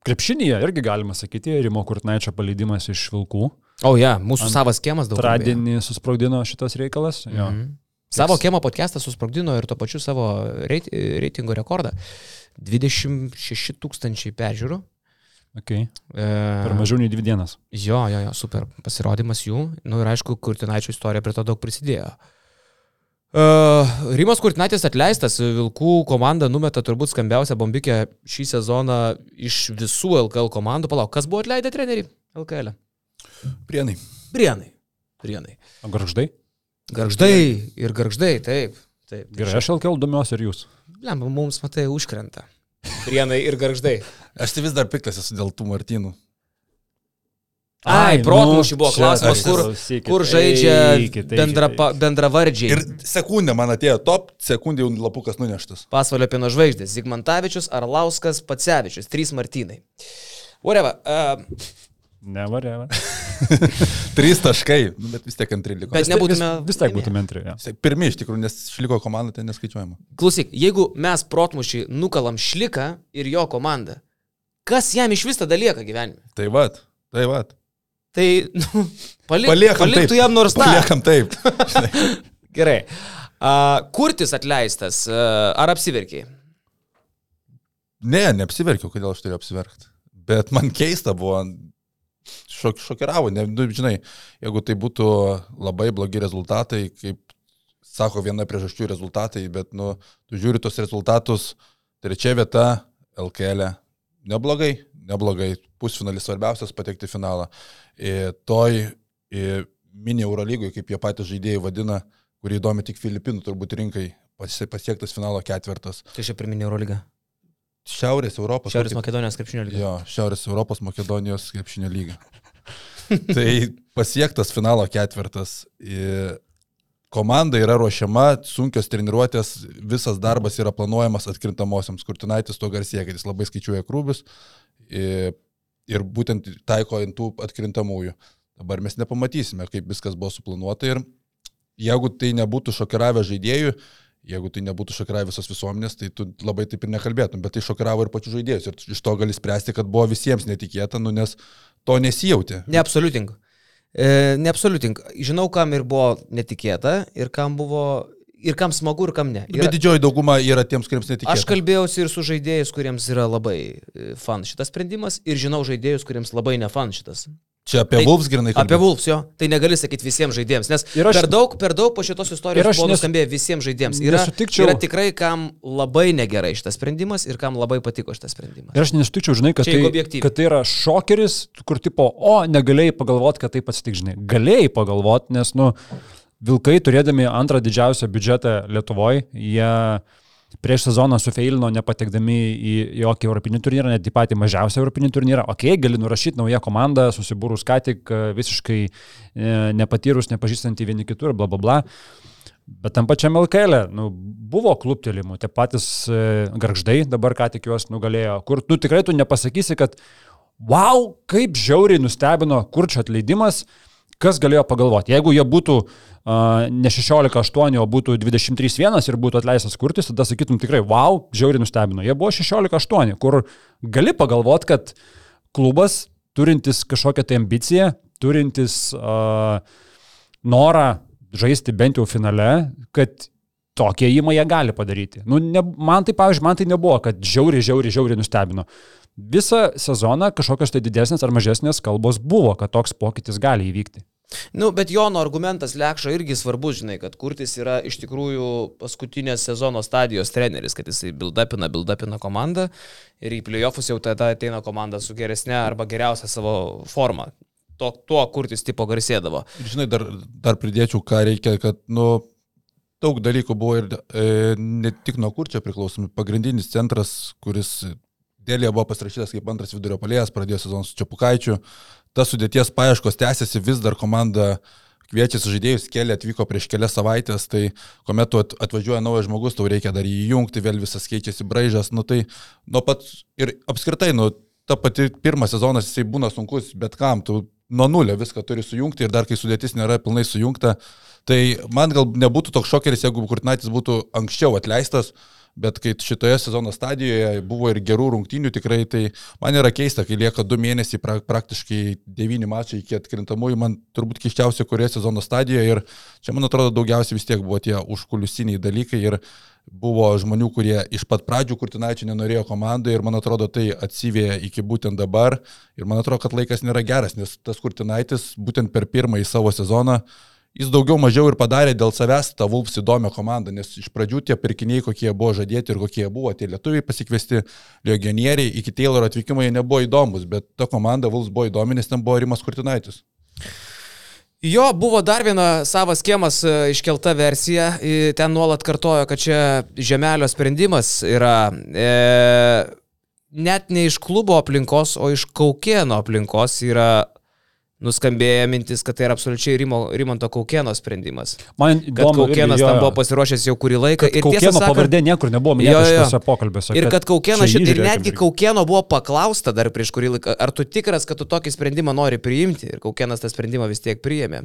krepšinėje irgi galima sakyti, Rimo Kurtnaičio paleidimas iš Vilkų. O, ja, mūsų Ant- savas kiemas daug. Tradinį susprogdino šitas reikalas. Jo. Mhm. Savo kiemo podcastą susprogdino ir tuo pačiu savo reit, reitingo rekordą. 26 tūkstančiai peržiūrų. Okay. E, Per mažiau nei dvi dienas. Jo, jo, jo, super pasirodymas jų. Na nu, ir aišku, Kurtinaičio istorija prie to daug prisidėjo. Uh, Rimas Kurtinaitis atleistas, Vilkų komanda numeta turbūt skambiausią bombikę šį sezoną iš visų LKL komandų. Palauk, kas buvo atleidę trenerių LKL? Prienai. Brienai. Brienai. O garždai? Garždai ir garždai, taip. taip. Gerai, aš LKL domiuosi ir jūs. Lem, mums, matai, užkrenta. Brienai ir garždai. Aš tai vis dar piktas esu dėl tų Martynų. Ai, nu, protmūšį buvo čia klausimas, kur, klausykit, kur žaidžia eikit, bendra, eikit. bendravardžiai. Ir sekundė man atėjo top, sekundė jau lapukas nuneštas. Pasvalio pieno žvaigždės. Zigmantavičius, Arlauskas, Pacevičius. Trys Martynai. Whatever. Uh, Nevarėva. Trys taškai, nu, bet vis tiek antri liko. Bet nebūtume. Vis, vis tiek būtume antri. Ja. Pirmi iš tikrųjų, nes išliko komanda, tai neskaičiuojama. Klausyk, jeigu mes protmušį nukalam šliką ir jo komandą, kas jam iš vis tada lieka gyvenime? Tai vad, tai vad. Tai, nu, palik, Paliekam paliktų taip. jam nors tą. Paliekam taip. Gerai. Uh, kurtis atleistas. Uh, ar apsiverkiai? Ne, neapsiverkiau, kodėl aš turėjau apsiverkti. Bet man keista buvo, šok, šokiravo, ne, nu, žinai, jeigu tai būtų labai blogi rezultatai, kaip sako viena priežasčių rezultatai, bet, nu, tu žiūri tos rezultatus, trečia vieta LKL, -e. neblogai, neblogai, pusfinalis svarbiausias patekti į finalą. Ir toj ir mini Eurolygoj, kaip jie patys žaidėjai vadina, kurį įdomi tik Filipinų turbūt rinkai, pasi- pasiektas finalo ketvirtas. Tai čia priminė Eurolygą. Šiaurės Europos. Šiaurės Makedonijos krepšinio lygio. Jo, Šiaurės Europos Makedonijos krepšinio lyga. tai pasiektas finalo ketvirtas. Ir Komanda yra ruošiama, sunkios treniruotės, visas darbas yra planuojamas atkrintamosiams. Kurtinaitis to garsėja, kad jis labai skaičiuoja krūvius ir, ir būtent taiko ant tų atkrintamųjų. Dabar mes nepamatysime, kaip viskas buvo suplanuota ir jeigu tai nebūtų šokiravę žaidėjų, Jeigu tai nebūtų šokiravę visos visuomenės, tai tu labai taip ir nekalbėtum, bet tai šokiravo ir pačių žaidėjus. Ir iš to gali spręsti, kad buvo visiems netikėta, nu, nes to nesijauti. Neabsoliutink. E, neabsoliutink. Žinau, kam ir buvo netikėta, ir kam buvo, ir kam smagu, ir kam ne. Bet Yra, didžioji dauguma yra tiems, kuriems netikėta. aš kalbėjausi ir su žaidėjais, kuriems yra labai e, fan šitas sprendimas, ir žinau žaidėjus, kuriems labai ne fan šitas. Čia apie Tai- Vulfs grinai Apie Vulfs jo, tai negali sakyti visiems žaidėjams, nes aš- per daug, per daug po šitos istorijos buvo nuskambėję visiems žaidėjams. Yra, nesutikčiau- yra tikrai, kam labai negerai šitas sprendimas ir kam labai patiko šitas sprendimas. Ir aš nesutikčiau, žinai, kad Čia tai, kad tai yra šokeris, kur tipo, o, negalėjai pagalvoti, kad taip atsitiks, žinai. Galėjai pagalvoti, nes, nu, Vilkai turėdami antrą didžiausią biudžetą Lietuvoje, jie prieš sezoną sufeilino nepatekdami į jokį europinį turnyrą, net į patį mažiausią europinį turnyrą. Ok, gali nurašyti naują komandą, susibūrus ką tik, e, visiškai e, nepatyrus, nepažįstantį vieni kitų ir bla bla bla. Bet tam pačiam LKL nu, buvo kluptelimų, tie patys e, garždai dabar ką tik juos nugalėjo, kur tu tikrai tu nepasakysi, kad wow, kaip žiauriai nustebino kurčio atleidimas, kas galėjo pagalvoti. Jeigu jie būtų uh, ne 16-8, o būtų 23-1 ir būtų atleistas kurtis, tada sakytum tikrai, wow, žiauriai nustebino. Jie buvo 16-8, kur gali pagalvoti, kad klubas turintis kažkokią tai ambiciją, turintis uh, norą žaisti bent jau finale, kad tokie įmai jie gali padaryti. Nu, ne, man tai, pavyzdžiui, man tai nebuvo, kad žiauriai, žiauriai, žiauriai nustebino. Visą sezoną kažkokios tai didesnės ar mažesnės kalbos buvo, kad toks pokytis gali įvykti. Nu, bet Jono argumentas Lekšo irgi svarbus, žinai, kad Kurtis yra iš tikrųjų paskutinės sezono stadijos treneris, kad jisai build-upina, build-upina komandą ir į playoffus jau tada ateina komanda su geresnė arba geriausia savo forma. To, tuo Kurtis tipo garsėdavo. Žinai, dar, dar pridėčiau, ką reikia, kad, nu, daug dalykų buvo ir e, ne tik nuo kur čia priklausomi. Pagrindinis centras, kuris dėlėje buvo pasirašytas kaip antras vidurio palėjas, pradėjo sezoną su Čiapukaičiu. Tas sudėties paieškos tęsiasi, vis dar komanda kviečiasi žaidėjus, keli atvyko prieš kelias savaitės, tai kuomet atvažiuoja naujas žmogus, tau reikia dar jį įjungti, vėl visas keičiasi braižas, nu tai nuo pat ir apskritai, nu, ta pati pirmas sezonas jisai būna sunkus, bet kam, tu nuo nulio viską turi sujungti ir dar kai sudėtis nėra pilnai sujungta, tai man gal nebūtų toks šokeris, jeigu Kurtinaitis būtų anksčiau atleistas, bet kai šitoje sezono stadijoje buvo ir gerų rungtynių tikrai, tai man yra keista, kai lieka du mėnesiai, pra, praktiškai devyni mačai iki atkrintamųjų, man turbūt keščiausia kurioje sezono stadijoje ir čia man atrodo daugiausiai vis tiek buvo tie užkulisiniai dalykai ir buvo žmonių, kurie iš pat pradžių Kurtinaičio nenorėjo komandai ir man atrodo tai atsivėja iki būtent dabar ir man atrodo, kad laikas nėra geras, nes tas Kurtinaitis būtent per pirmąjį savo sezoną jis daugiau mažiau ir padarė dėl savęs tą Vulfs įdomią komandą, nes iš pradžių tie pirkiniai, kokie buvo žadėti ir kokie buvo, tie lietuviai pasikviesti legionieriai, iki Tayloro atvykimo jie nebuvo įdomus, bet ta komanda Vulfs buvo įdomi, nes ten buvo Rimas Kurtinaitis. Jo, buvo dar viena savas kiemas e, iškelta versija, ten nuolat kartojo, kad čia žemelio sprendimas yra e, net ne iš klubo aplinkos, o iš Kaukieno aplinkos yra nuskambėję mintis, kad tai yra absoliučiai Rimo, Rimanto Kaukieno sprendimas. Man Kad įdomu, irgi, jo, tam buvo pasiruošęs jau kurį laiką. Kad Kaukieno pavardė niekur nebuvo minėta šitose pokalbiuose. Ir kad Kaukienas, čia šit, ir netgi irgi. Kaukieno buvo paklausta dar prieš kurį laiką, ar tu tikras, kad tu tokį sprendimą nori priimti. Ir Kaukienas tą sprendimą vis tiek priėmė.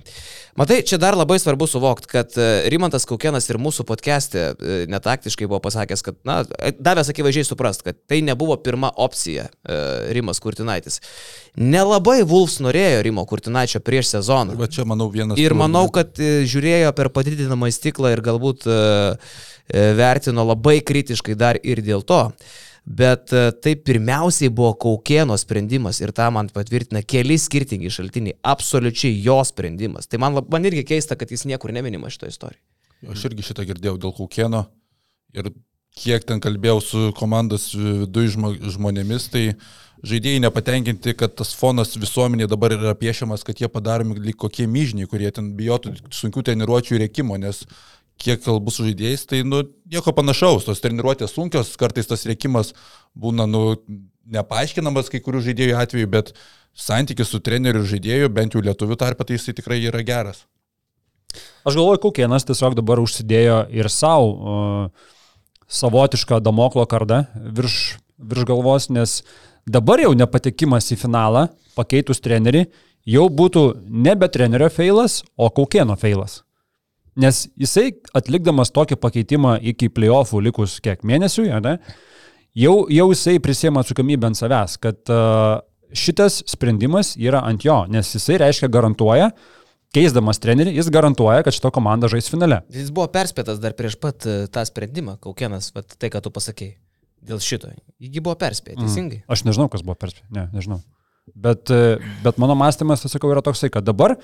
Matai, čia dar labai svarbu suvokti, kad e, Rimantas Kaukienas ir mūsų podcast'e e, netaktiškai buvo pasakęs, kad, na, e, davęs akivaizdžiai suprast, kad tai nebuvo pirma opcija Rimas Kurtinaitis. Nelabai Vulfs norėjo Rimo Kurtinaičio prieš sezoną. Va čia, manau, vienas. Ir manau, kad e, žiūrėjo per padidinamą stiklą ir galbūt e, e, vertino labai kritiškai dar ir dėl to. Bet tai pirmiausiai buvo Kaukieno sprendimas ir tą man patvirtina keli skirtingi šaltiniai. Absoliučiai jo sprendimas. Tai man, man irgi keista, kad jis niekur neminima šito istorijoje. Aš irgi šitą girdėjau dėl Kaukieno ir kiek ten kalbėjau su komandos viduje žmonėmis, tai žaidėjai nepatenkinti, kad tas fonas visuomenė dabar yra piešiamas, kad jie padaromi lyg kokie myžniai, kurie ten bijotų sunkių treniruočių rėkimo, nes kiek kalbu su žaidėjais, tai nu, nieko panašaus, tos treniruotės sunkios, kartais tas rėkimas būna nu, nepaaiškinamas kai kurių žaidėjų atveju, bet santykis su treneriu ir žaidėju, bent jau lietuvių tarpe, tai jisai tikrai yra geras. Aš galvoju, Kaukienas tiesiog dabar užsidėjo ir savo uh, savotišką damoklo kardą virš, virš galvos, nes dabar jau nepatekimas į finalą, pakeitus trenerį, jau būtų nebe trenerio feilas, o Kaukieno feilas. Nes jisai atlikdamas tokį pakeitimą iki playoffų likus kiek mėnesių, ne, jau, jau jisai prisėmė atsakomybę ant savęs, kad uh, šitas sprendimas yra ant jo, nes jisai reiškia garantuoja, keisdamas trenerį, jis garantuoja, kad šito komanda žais finale. Jis buvo perspėtas dar prieš pat e, tą sprendimą, Kaukienas, tai, ką tu pasakėjai. Dėl šito. Jį buvo perspėję, teisingai. Mm. Aš nežinau, kas buvo perspėję. Ne, nežinau. Bet, e, bet mano mąstymas, sakau, yra toksai, kad dabar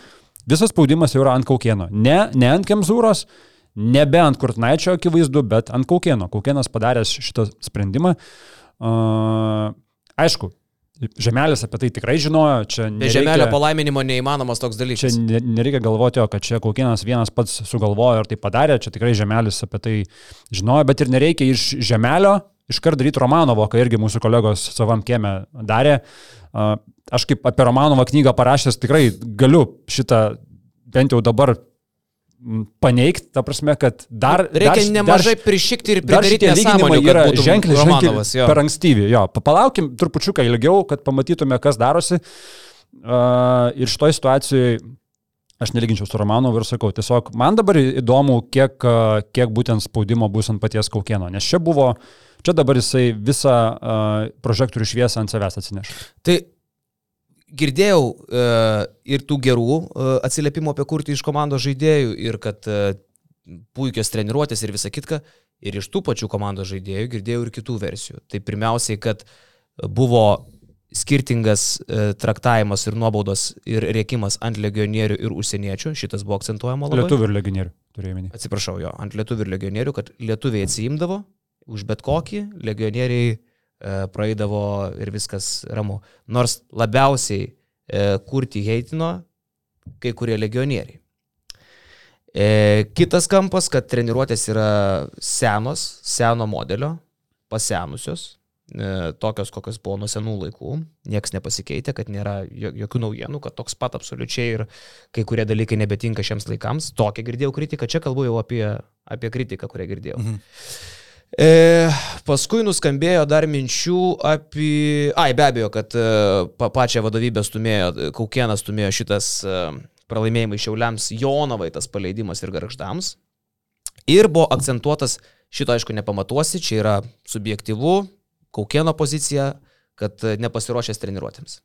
visas spaudimas jau yra ant Kaukieno. Ne, ne ant Kemzūros, nebe ant Kurtnaičio akivaizdu, bet ant Kaukieno. Kaukienas padaręs šitą sprendimą. Uh, aišku, Žemelis apie tai tikrai žinojo, čia Be žemelio palaiminimo neįmanomas toks dalykas. Čia ne- nereikia galvoti, kad čia Kaukienas vienas pats sugalvojo ir tai padarė, čia tikrai Žemelis apie tai žinojo, bet ir nereikia iš Žemelio iškart daryti Romanovo, ką irgi mūsų kolegos savam kieme darė. Aš kaip apie Romanovą knygą parašęs tikrai galiu šitą bent jau dabar paneigti, ta prasme, kad dar... Reikia dar, nemažai dar, prišikti ir Dar pridaryti nesąmonių, yra ženkliai, Romanovas. ženkliai jo. per ankstyvi. Jo, pa- palaukim trupučiuką ilgiau, kad pamatytume, kas darosi. Uh, ir šitoje situacijoje aš nelyginčiau su Romanovu ir sakau, tiesiog man dabar įdomu, kiek, uh, kiek būtent spaudimo bus ant paties Kaukieno. Nes čia buvo, čia dabar jisai visą uh, prožektorių šviesą ant savęs atsineš. Tai girdėjau e, ir tų gerų e, atsiliepimų apie kurti iš komandos žaidėjų ir kad e, puikios treniruotės ir visa kitka. Ir iš tų pačių komandos žaidėjų girdėjau ir kitų versijų. Tai pirmiausiai, kad buvo skirtingas traktavimas ir nuobaudos ir rėkimas ant legionierių ir užsieniečių. Šitas buvo akcentuojama labai. Lietuvių ir legionierių turėjau minį. Atsiprašau, jo, ant lietuvių ir legionierių, kad lietuviai atsiimdavo už bet kokį, legionieriai e, praeidavo ir viskas ramu. Nors labiausiai e, kurti heitino kai kurie legionieriai. E, kitas kampas, kad treniruotės yra senos, seno modelio, pasenusios, e, tokios, kokios buvo nuo senų laikų, niekas nepasikeitė, kad nėra jo- jokių naujienų, kad toks pat absoliučiai ir kai kurie dalykai nebetinka šiems laikams. Tokią girdėjau kritiką, čia kalbu jau apie, apie kritiką, kurią girdėjau. Mhm. E, paskui nuskambėjo dar minčių apie... Ai, be abejo, kad e, pa, pačią vadovybę stumėjo, Kaukienas stumėjo šitas e, pralaimėjimai Šiauliams, Jonavai tas paleidimas ir Garždams. Ir buvo akcentuotas, šito aišku nepamatuosi, čia yra subjektivu, Kaukieno pozicija, kad e, nepasiruošęs treniruotėms.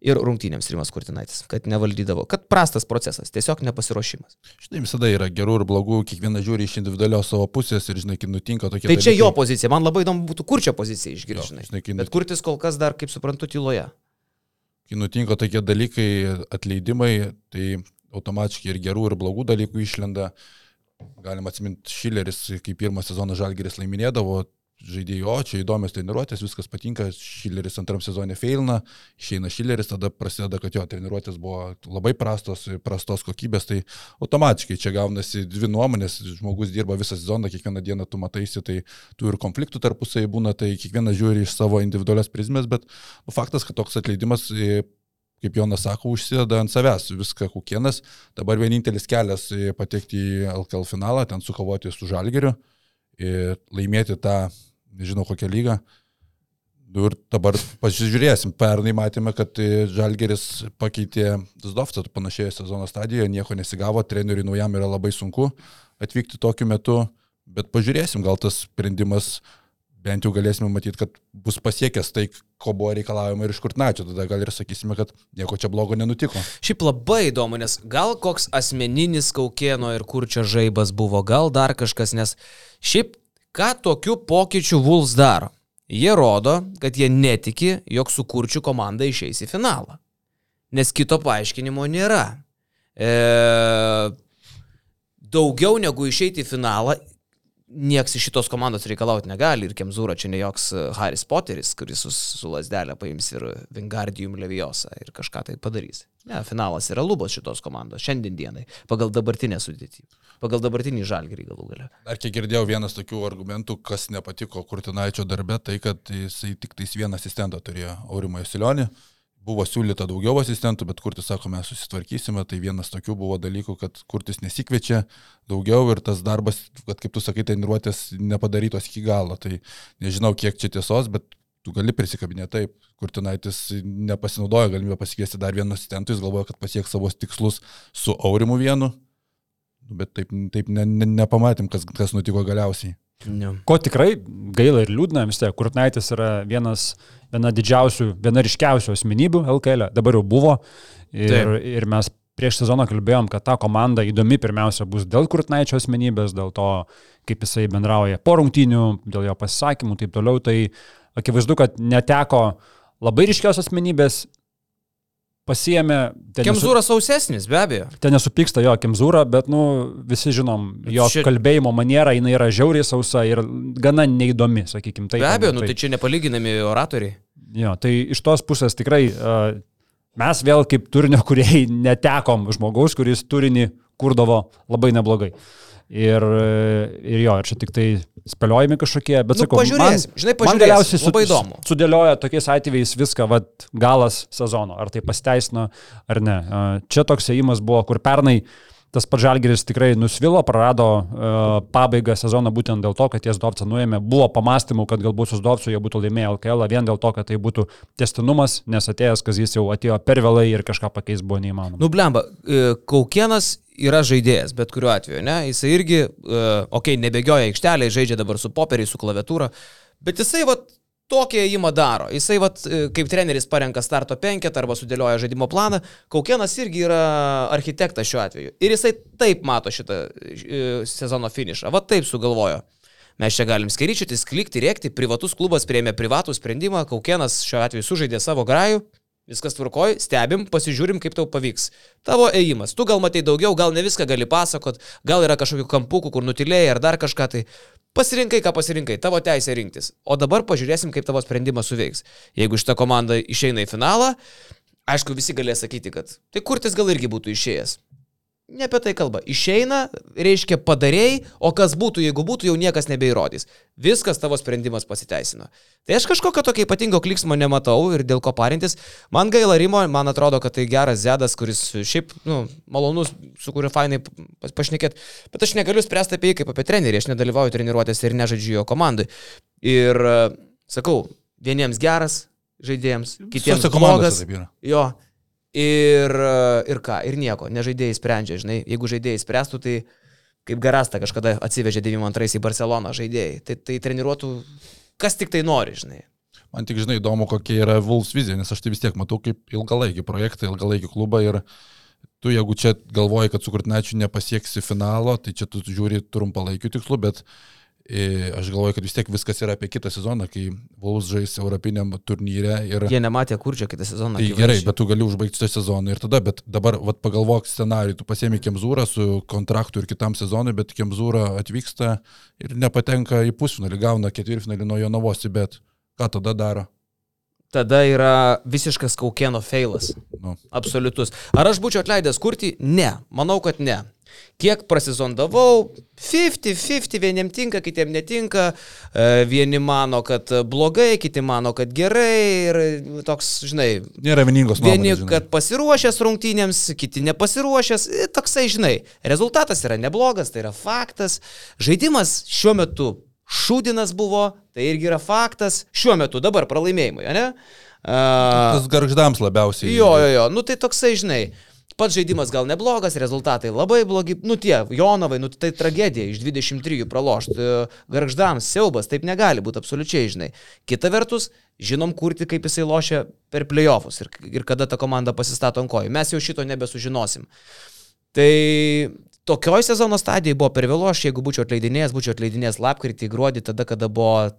Ir rungtynėms Rimas Kurtinaitis, kad nevaldydavo, kad prastas procesas, tiesiog nepasiruošimas. Žinai, visada yra gerų ir blogų, kiekvienas žiūri iš individualios savo pusės ir, žinai, kai nutinka tokie Tai čia dalykai- jo pozicija, man labai įdomu būtų kurčio pozicija Jo, išgirsti, žinai. žinai, Bet kurtis kol kas dar, kaip suprantu, tyloje. kai nutinka tokie dalykai, atleidimai, tai automatiškai ir gerų, ir blogų dalykų išlenda. Galima atsiminti Šileris, kai pirmą sezoną Žalgeris laiminėdavo, žaidėjai, o čia įdomios treniruotės, viskas patinka, Šileris antram sezonė feilina, išeina Šileris, tada prasideda, kad jo treniruotės buvo labai prastos, prastos kokybės, tai automatiškai čia gaunasi dvi nuomonės, žmogus dirba visą sezoną, kiekvieną dieną tu mataisi, tai tų ir konfliktų tarpusai būna, tai kiekvienas žiūri iš savo individualios prizmės, bet nu, faktas, kad toks atleidimas e, kaip Jonas sako, užsideda ant savęs viską kukienas. Dabar vienintelis kelias e, patekti į LKL finalą, ten sukovoti su Žalgeriu ir laimėti tą, nežinau kokią lygą. Nu Ir dabar pasižiūrėsim. Pernai matėme, kad e, Žalgeris pakeitė Zdovcą panašioje sezono stadijoje, nieko nesigavo, treneriui naujam yra labai sunku atvykti tokiu metu, bet pažiūrėsim, gal tas sprendimas bent jau galėsime matyti, kad bus pasiekęs tai, ko buvo reikalaujama ir iš Kurtnačio, tada gal ir sakysime, kad nieko čia blogo nenutiko. Šiaip labai įdomu, nes gal koks asmeninis Kaukieno ir Kurčio žaibas buvo, gal dar kažkas, nes šiaip ką tokiu pokyčiu Vuls daro? Jie rodo, kad jie netiki, jog su Kurčiu komanda išeis į finalą. Nes kito paaiškinimo nėra. E, daugiau negu išeiti į finalą, nieks iš šitos komandos reikalauti negali ir Kemzūra čia ne joks e, Haris Poteris, kuris su, su lasdelė paims ir Vingardium Leviosa ir kažką tai padarys. Ne, finalas yra lubos šitos komandos šiandien dienai, pagal dabartinę sudėtį, pagal dabartinį žalgerį galų galę. Dar kiek girdėjau vienas tokių argumentų, kas nepatiko Kurtinaičio darbe, tai kad jisai tik tais vieną asistentą turėjo Aurimą Jasilionį. Buvo siūlyta daugiau asistentų, bet Kurtis sako, mes susitvarkysime. Tai vienas tokių buvo dalykų, kad Kurtis nesikviečia daugiau ir tas darbas, kad kaip tu sakai, treniruotės nepadarytos iki galo. Tai nežinau, kiek čia tiesos, bet tu gali prisikabinėti taip. Kurtinaitis nepasinaudojo galimybę pasikviesti dar vieną asistentą, jis galvoja, kad pasieks savo tikslus su Aurimu vienu. Bet taip, taip ne, ne, nepamatėm, kas, kas nutiko galiausiai. Ne. Ko tikrai gaila ir liūdna vis tiek, Kurtnaitis yra vienas, viena didžiausių, viena ryškiausių asmenybių LKL, -e. dabar jau buvo. Ir, Taip. ir mes prieš sezoną kalbėjom, kad ta komanda įdomi pirmiausia bus dėl Kurtnaičio asmenybės, dėl to, kaip jisai bendrauja po rungtynių, dėl jo pasisakymų ir taip toliau. Tai akivaizdu, kad neteko labai ryškios asmenybės, pasiemė... ten nesu- Kemzūras sausesnis, be abejo. Ten nesupyksta jo Kemzūra, bet, nu, visi žinom, jo Šit... kalbėjimo maniera, jinai yra žiauriai sausa ir gana neįdomi, sakykime. Taip, Be abejo, nu tai čia nepalyginami oratoriai. Jo, tai iš tos pusės tikrai uh, mes vėl kaip turinio kuriejai netekom žmogaus, kuris turinį kurdavo labai neblogai. Ir, ir jo, ir čia tik tai spėliojami kažkokie, bet Nu, sakau, pažiūrėsim, žinai, man pažiūrėsim, galiausiai labai įdomu. sudėlioja tokiais atvejais viską, vad, galas sezono, ar tai pasteisino ar ne. Čia toks ėjimas buvo, kur pernai tas pats Žalgeris tikrai nusvilo, prarado uh, pabaigą sezoną būtent dėl to, kad ties Dovcą nuėmė. Buvo pamastymų, kad galbūt su Dovcu jie būtų laimėję LKL vien dėl to, kad tai būtų testinumas, nes atėjęs, kas jis jau atėjo per vėlai ir kažką pakeis buvo neįmanoma. Nu, blemba, e, Kaukienas yra žaidėjas, bet kuriuo atveju, ne? Jisai irgi, okei, okay, nebegioja aikštelėje, žaidžia dabar su popieriais, su klaviatūra, bet jisai, va, tokį ėjimą daro. Jisai, va, kaip treneris parenka starto penketą arba sudėlioja žaidimo planą, Kaukienas irgi yra architektas šiuo atveju. Ir jisai taip mato šitą e, sezono finišą, va taip sugalvojo. Mes čia galim skairyčiutis, klikti, rėkti, privatus klubas prieėmė privatų sprendimą, Kaukienas šiuo atveju sužaidė savo grajų, viskas tvarkoj, stebim, pasižiūrim, kaip tau pavyks. Tavo ėjimas, tu gal matai daugiau, gal ne viską gali pasakot, gal yra kažkokių kampukų, kur nutilėjai ar dar kažką tai. Pasirinkai, ką pasirinkai, tavo teisė rinktis. O dabar pažiūrėsim, kaip tavo sprendimas suveiks. Jeigu šita komanda išeina į finalą, aišku, visi galės sakyti, kad tai kurtis gal irgi būtų išėjęs. Ne apie tai kalba. Išeina, reiškia padarėjai, o kas būtų, jeigu būtų, jau niekas nebeįrodys. Viskas tavo sprendimas pasiteisino. Tai aš kažkokio tokio ypatingo kliksmo nematau ir dėl ko parintis. Man gaila Rimo, man atrodo, kad tai geras Zedas, kuris šiaip, nu, malonus, su kuriuo fainai pašnekėt. Bet aš negaliu spręsti apie jį kaip apie trenerį, aš nedalyvauju treniruotėse ir nežaidžiu jo komandai. Ir sakau, vieniems geras žaidėjams, kitiems blogas. Jo. Ir, ir ką, ir nieko, nežaidėjai sprendžia, žinai, jeigu žaidėjai spręstų, tai kaip Garasta kažkada atsivežė 92 į Barceloną žaidėjai, tai, tai treniruotų, kas tik tai nori, žinai. Man tik žinai įdomu, kokia yra Vulfs vizija, nes aš tai vis tiek matau kaip ilgalaikį projektą, ilgalaikį klubą ir tu jeigu čia galvoji, kad su Kurtinačiu nepasieksi finalo, tai čia tu žiūri trumpalaikių tikslų, bet e, aš galvoju, kad vis tiek viskas yra apie kitą sezoną, kai Vulfs žais Europiniam turnyre ir... Jie nematė, kur čia kitą sezoną. Tai gerai, bet tu gali užbaigti šitą sezoną ir tada, bet dabar vat, pagalvok scenarijų, tu pasiemi Kemzūrą su kontraktu ir kitam sezonui, bet Kemzūra atvyksta ir nepatenka į pusfinalį, gauna ketvirtfinalį nuo jo navosi, bet ką tada daro? Tada yra visiškas Kaukėno feilas. Nu, Absoliutus. Ar aš būčiau atleidęs kurti? Ne. Manau, kad ne. Kiek prasizondavau, 50-50, vieniem tinka, kitiem netinka, e, vieni mano, kad blogai, kiti mano, kad gerai ir toks, žinai, nėra vieningos Vieni, nuomonės. žinai. kad pasiruošęs rungtynėms, kiti nepasiruošęs. E, Toksai, žinai, rezultatas yra neblogas, tai yra faktas. Žaidimas šiuo metu šūdinas buvo, tai irgi yra faktas. Šiuo metu dabar pralaimėjimai, ne? Uh, Tas garždams labiausiai. jo, jo, jo, nu tai toksai, žinai. Pats žaidimas gal neblogas, rezultatai labai blogi. Nu tie, Jonovai, nu tai tragedija iš 23 pralošti. Garždams siaubas, taip negali būti absoliučiai, žinai. Kita vertus, žinom kurti, kaip jisai lošia per playoffus ir, ir kada ta komanda pasistato ant kojų. Mes jau šito nebesužinosim. Tai tokioj sezono stadijai buvo per vėlu, aš jeigu būčiau atleidinėjęs, būčiau atleidinėjęs lapkritį, gruodį, tada, kada buvo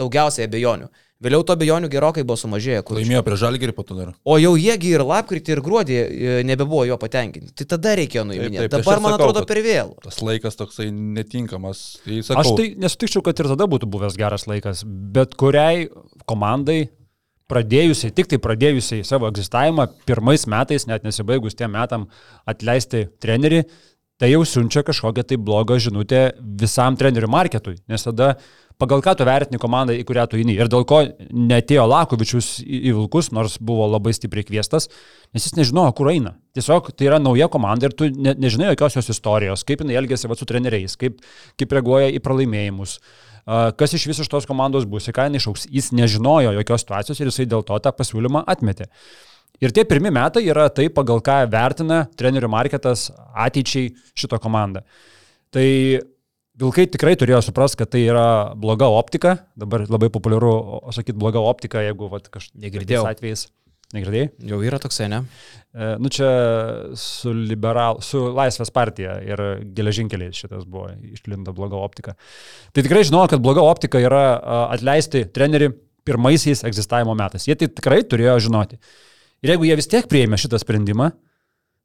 daugiausiai abejonių. Vėliau to abejonių gerokai buvo sumažėję. kur- Laimėjo prie žalgerį po to dar. O jau jiegi ir lapkritį, ir gruodį e, nebebuvo jo patenkinti. Tai tada reikėjo nuiminėti. tai Dabar, man sakau, atrodo, per vėlų. Tas laikas toksai netinkamas. Tai sakau, Aš tai nesutikčiau, kad ir tada būtų buvęs geras laikas, bet kuriai komandai pradėjusiai, tik tai pradėjusiai savo egzistavimą, pirmais metais, net nesibaigus tiem metam, atleisti trenerį, tai jau siunčia kažkokią tai blogą žinutę visam trenerių marketui, nes tada pagal ką tu vertini komandą, į kurią tu eini ir dėl ko netėjo Lakovičius į, Vilkus, nors buvo labai stipriai kviestas, nes jis nežinojo, kur eina. Tiesiog tai yra nauja komanda ir tu ne, nežinai jokios jos istorijos, kaip jinai elgėsi va, su treneriais, kaip, kaip reaguoja į pralaimėjimus. Kas iš visos tos komandos bus, į ką jinai išauks, jis nežinojo jokios situacijos ir jisai dėl to tą pasiūlymą atmetė. Ir tie pirmi metai yra tai, pagal ką vertina trenerių marketas ateičiai šito komandą. Tai Vilkai tikrai turėjo suprasti, kad tai yra bloga optika. Dabar labai populiaru sakyti bloga optika, jeigu kažkokiais atvejais. Negirdėjai? Jau yra toksai, ne? E, nu čia su, liberal, su Laisvės partija ir geležinkeliai šitas buvo išlinda bloga optika. Tai tikrai žinau, kad bloga optika yra atleisti trenerių pirmaisiais egzistavimo metais. Jie tai tikrai turėjo žinoti. Ir jeigu jie vis tiek prieėmė šitą sprendimą,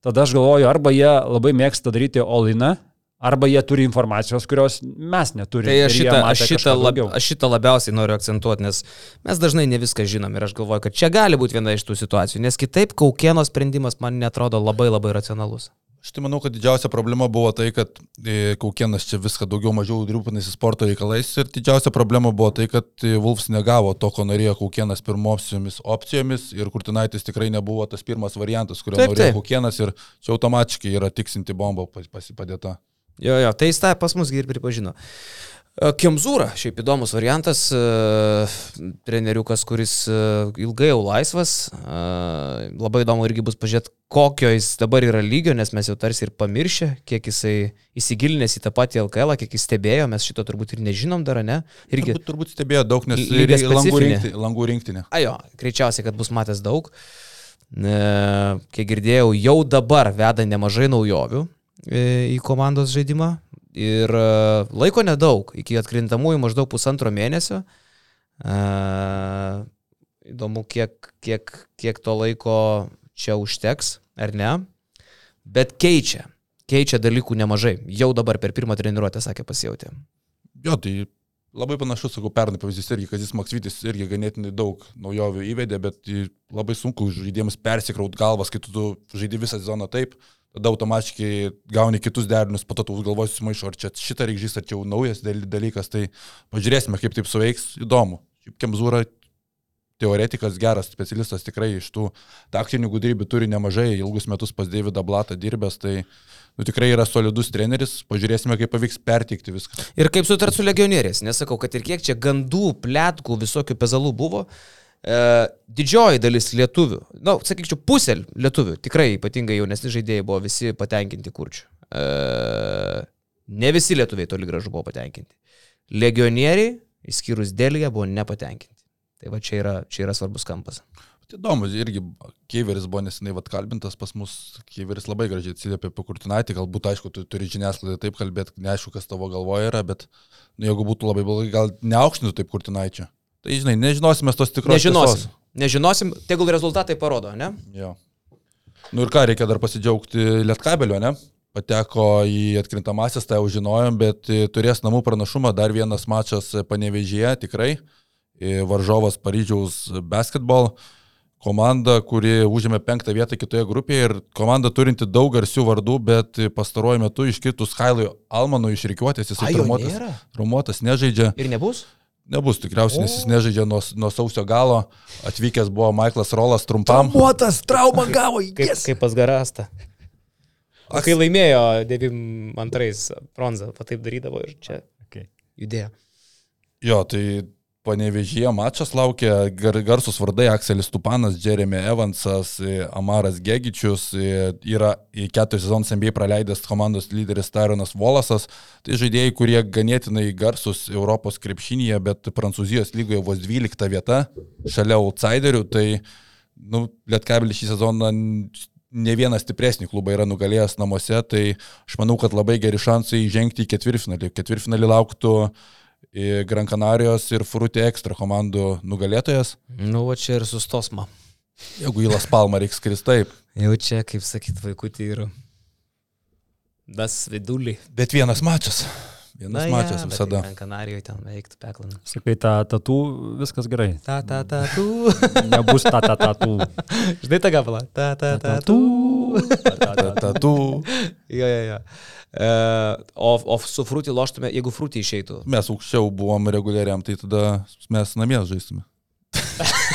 tada aš galvoju, arba jie labai mėgsta daryti oliną, arba jie turi informacijos, kurios mes neturime. Tai aš šitą, aš, šitą lab, aš šitą labiausiai noriu akcentuoti, nes mes dažnai ne viską žinom ir aš galvoju, kad čia gali būti viena iš tų situacijų, nes kitaip Kaukieno sprendimas man netrodo labai labai racionalus. Aš tai manau, kad didžiausia problema buvo tai, kad e, Kaukienas čia viską daugiau mažiau rūpinasi sporto reikalais ir didžiausia problema buvo tai, kad e, Wolfs negavo to, ko norėjo Kaukienas pirmosiomis opcijomis ir Kurtinaitis tikrai nebuvo tas pirmas variantas, kurio Taip, norėjo taip. Kaukienas ir čia automatiškai yra tiksinti bomba pasipadėta. Jo, jo, tai jis tą pas mus ir pripažino. E, Kemzūra, šiaip įdomus variantas, e, treneriukas, kuris e, ilgai jau laisvas, labai įdomu irgi bus pažiūrėti, kokio jis dabar yra lygio, nes mes jau tarsi ir pamiršę, kiek jisai įsigilinęs į tą patį LKL, kiek jis stebėjo, mes šito turbūt ir nežinom dar, ne? Irgi, Turbūt, turbūt stebėjo daug, nes langų, rinkti, langų rinktinė. ajo, greičiausiai, kad bus matęs daug. Kiek girdėjau, jau dabar veda nemažai naujovių į komandos žaidimą. Ir e, laiko nedaug, iki atkrintamųjų maždaug pusantro mėnesio. E, Įdomu, kiek, kiek, kiek to laiko čia užteks, ar ne. Bet keičia, keičia dalykų nemažai. Jau dabar per pirmą treniruotę, sakė, pasijauti. Jo, tai labai panašus, sakau, pernai pavyzdys irgi, kad jis Maksvitis irgi ganėtinai daug naujovių įvedė, bet labai sunku žaidėjams persikraut galvas, kai tu, žaidži visą sezoną taip, tada automatiškai gauni kitus derinius, po to tu galvosi sumaišo, ar čia šitą reikžys, ar čia jau naujas daly- dalykas, tai pažiūrėsime, kaip taip suveiks, įdomu. Šiaip Kemzūra teoretikas, geras specialistas, tikrai iš tų taktinių gudrybių turi nemažai, ilgus metus pas Davidą Blatą dirbęs, tai nu, tikrai yra solidus treneris, pažiūrėsime, kaip pavyks perteikti viską. Ir kaip sutart su legionieriais, nesakau, kad ir kiek čia gandų, plėtkų, visokių pezalų buvo, e, didžioji dalis lietuvių, na, nu, sakyčiau, pusė lietuvių, tikrai ypatingai jaunesni žaidėjai buvo visi patenkinti kurčių. E, ne visi lietuviai toli gražu buvo patenkinti. Legionieriai, išskyrus Dėlį, buvo nepatenkinti. Tai va čia yra, čia yra svarbus kampas. Tai įdomu, irgi Keiveris buvo nesinai vat kalbintas pas mus, Keiveris labai gražiai atsiliepė apie Kurtinaitį, galbūt aišku, tu turi žiniasklaidą taip kalbėti, neaišku, kas tavo galvoje yra, bet nu, jeigu būtų labai blogai, gal neaukštintų taip Kurtinaičio. Tai žinai, nežinosime tos tikros. Nežinosim. Nežinosim, tegul rezultatai parodo, ne? Jo. Nu ir ką, reikia dar pasidžiaugti Lietkabelio, ne? Pateko į atkrintamasis, tai jau žinojom, bet e, turės namų pranašumą, dar vienas mačas panevežyje, tikrai. E, Varžovas Paryžiaus basketball komanda, kuri užėmė penktą vietą kitoje grupėje ir komanda turinti daug garsių vardų, bet pastaruoju metu iškritus Hailui Almanui iš reikiuotės, jisai Ai, jo traumuotas, nėra? traumuotas nežaidžia. Ir nebus? Nebus tikriausiai, nes jis nežaidžia nuo, nuo sausio galo. Atvykęs buvo Michaelas Rolas trumpam. Muotas, traumą gavo, Kaip, yes. kaip pas Garastą. O kai laimėjo 92 bronzą, va taip darydavo ir čia Okay. judėjo. Jo, tai panevežyje mačas laukia gar, garsus vardai Akselis Tupanas, Jeremy Evansas, e, Amaras Gegičius, e, yra keturis sezonus NBA praleidęs komandos lyderis Tyronas Volasas. Tai žaidėjai, kurie ganėtinai garsus Europos krepšinėje, bet Prancūzijos lygoje vos 12 vieta, šalia outsiderių. Tai, nu, Lietkabelis šį sezoną ne vieną stipresnį klubą yra nugalėjęs namuose, tai aš manau, kad labai geri šansai žengti į ketvirtfinalį. Ketvirtfinalį lauktų Gran Canarijos ir Frutė Extra komandų nugalėtojas. Nu, va čia ir sustosma. Jeigu į Las Palmą reiks skristi taip. Jau čia, kaip sakyt, vaikutį ir das vidulį. Bet vienas mačas. Vienas Na, mačas ja, visada. ten Kanarijoje ten veiktų peklan. Sakai, ta tatų, viskas gerai. Ta, ta, ta, tu. Nebus ta ta tatų. Žinai tą gabalą? Ta, ta, ta, tu. Tatų. Jo, jo, jo. E, o, o su frūtį loštume, jeigu frūtį išeitų. Mes aukščiau buvom reguliariam, tai tada mes namie žaistume.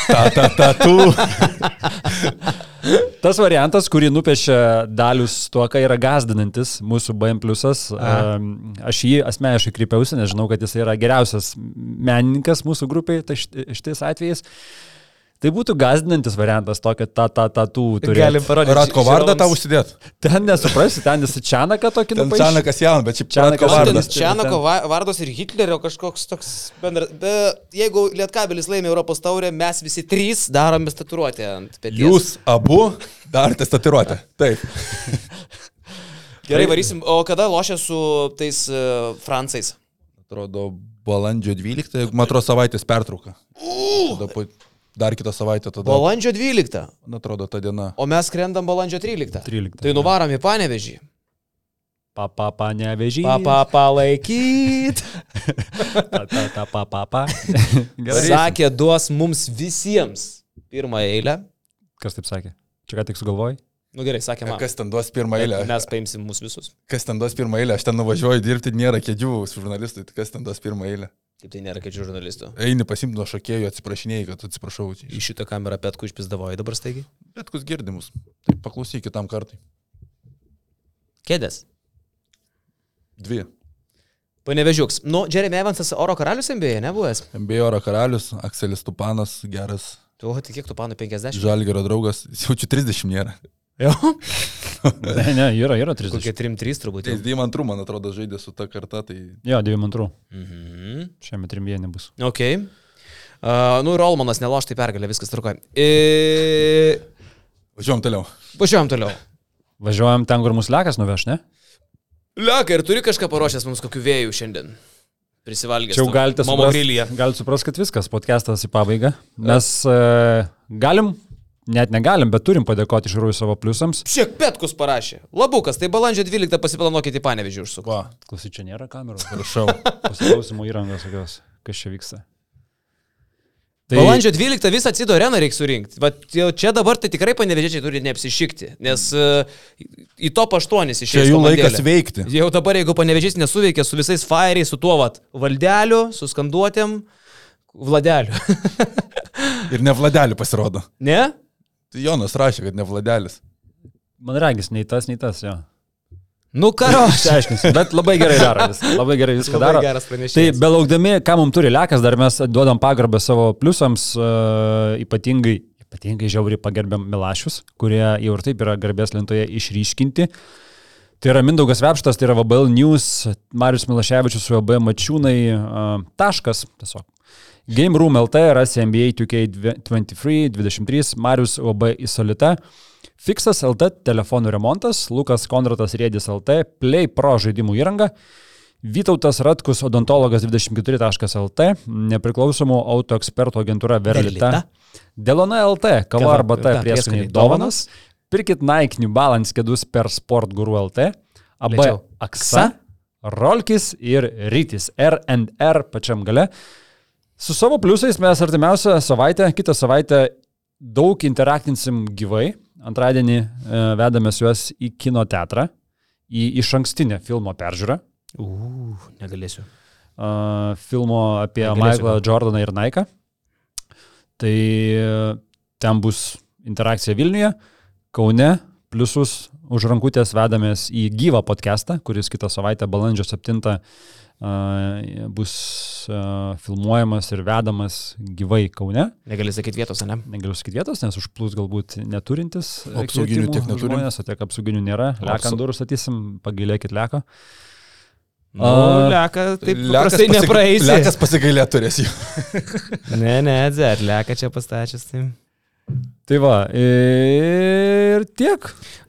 Ta, ta, ta, tu. Tas variantas, kurį nupiešė Dalius tuo, ką yra gazdinantis mūsų BM pliusas, aš jį asmeniškai kreipiausi, nes žinau, kad jis yra geriausias menininkas mūsų grupiai tai šitais atvejais. Tai būtų gazdinantis variantas tokio ta, ta, ta, tų turėti. Galim parodyti. Ratko vardą tau užsidėt. Ten nesuprasi, ten esi Čianaką tokį Ten nupaišė. Čanakas jaunas, bet šiaip ten vardas. Čianako va- vardas ir Hitlerio kažkoks toks bendras. Be, jeigu Lietkabelis laimė Europos taurę, mes visi trys darome staturuotę ant peties. Jūs abu darėte statiruotę. Taip. Gerai, varysim. O kada lošia su tais uh, francais? Atrodo, balandžio 12, man atrodo, savaitės pertrauka. Tada po, dar kitą savaitę tada. Balandžio 12. Man atrodo, ta diena. O mes skrendam balandžio 13. 13. Tai nuvarom į panevežį. Papa, pa, nevežys. Papa palaikyt. Ta, ta, ta, pa, pa, pa. Gerai. Sakė, duos mums visiems pirmą eilę. Kas taip sakė? Čia ką tik sugalvojai? Nu gerai, sakė man. Kas ten duos pirmą eilę? Mes paimsim mus visus. Kas ten duos pirmą eilę? Aš ten nuvažiuoju dirbti, nėra kėdžių su žurnalistai. Tai kas ten duos pirmą eilę? Kaip tai nėra, kad žurnalistų. Eini pasimti nuo šokėjų, atsiprašinėjai, kad atsiprašau. Čia. Į šitą kamerą petku išpizdavoji dabar staigi. Bet kus girdimus. Tai paklausyk kitam kartui. Kėdės. Dvi. Panevežiuks. Nu, Jeremy Evansas oro karalius MBA, nebuvęs. MBA oro karalius, Akselis Tupanas, geras Tu, tai kiek tu panų 50? žalgerio draugas. Jaučiu 30 nėra. Jo. Ne, ne, yra, yra 30. Kokie 3-3 turbūt. Tai jis Deimantrų, man atrodo, žaidė su ta karta. Tai Jo, 92. Mhm. Šiame trimbyje nebus. Ok. Uh, nu, Rolmanas neloš, tai pergalė, viskas trukoja. E... važiuom toliau. Važiuojam toliau. Važiuojam ten, kur mūsų lekas nuveš, ne? Lieka, ir turi kažką paruošęs mums kokiu vėjų šiandien. Prisivalgęs. Čia jau galite suprasti, galite suprasti, kad viskas, podcastas į pabaigą. Mes e, galim, net negalim, bet turim padėkoti iš tikrųjų savo pliusams. Šiek petkus parašė. Labukas, tai balandžio 12 pasiplanuokite į panevežį užsukti. Va, Klausy, čia nėra kamerų. prašau. Pasiklausimo įrangos, tokios, kas čia vyksta. Tai... Balandžio 12 visą Cido areną reikia surinkti. Bet čia dabar tai tikrai panevežėčiai turi neapsišikti, nes uh, į top 8 išėjo. Čia jų laikas veikti. Jau dabar, jeigu panevežys nesuveikia su visais fairiais, su tuo vat, valdeliu, su skanduotėm, vladeliu. Ir ne Vladelių pasirodo. ne? Tai Jonas rašė, kad ne Vladelis. Man regis, nei tas, nei tas, jo. Nu, karo. Išsiaiškinsim, bet labai gerai daro. Vis, labai gerai viską Labai daro. geras pranešimas. Tai belaukdami, ką mums turi lekas, dar mes duodam pagarbą savo pliusams, uh, ypatingai, ypatingai žiauriai pagerbiam Milašius, kurie jau ir taip yra garbės lentoje išryškinti. Tai yra Mindaugas Vepštas, tai yra VBL News, Marius Milaševičius su VB Mačiūnai, uh, taškas, tiesiog. Game Room LT, rasi NBA 2K23, 23, Marius OB Isolita, Fixas LT telefonų remontas, Lukas Konratas Rėdis LT, Play Pro žaidimų įranga, Vytautas Ratkus odontologas 24.lt, nepriklausomų auto ekspertų agentūra Verlita, Delona LT, kava arba ta prieskoniai dovanas, pirkit Nike New Balance kėdus per Sport Guru LT, AB. Aksa, Rolkis ir Rytis. R&R pačiam gale. Su savo pliusais mes artimiausią savaitę, kitą savaitę daug interaktinsim gyvai. Antradienį e, vedamės juos į kino teatrą, į iš ankstinę filmo peržiūrą. Uh, negalėsiu. Uh, filmo apie Negalėsiu Michaelą. Jordaną ir Naiką. Tai e, ten bus interakcija Vilniuje, Kaune, pliusus už rankutės vedamės į gyvą podcastą, kuris kitą savaitę, balandžio 7, uh, bus filmuojamas ir vedamas gyvai Kaune. Negali sakyti vietos, ne? Negaliu sakyti vietos, nes užplūs galbūt neturintis. e, Apsauginių tiek neturim. žmonės, O tiek apsauginių nėra. Leka Apsau- ant durų statysim, pagailėkit leko. Nu, A, leka, taip Lekas paprastai nepraeisi. Lekas pasigailė turės jų. Ne, ne, dzer, leka čia pastačius. Tai. Tai va, ir tiek.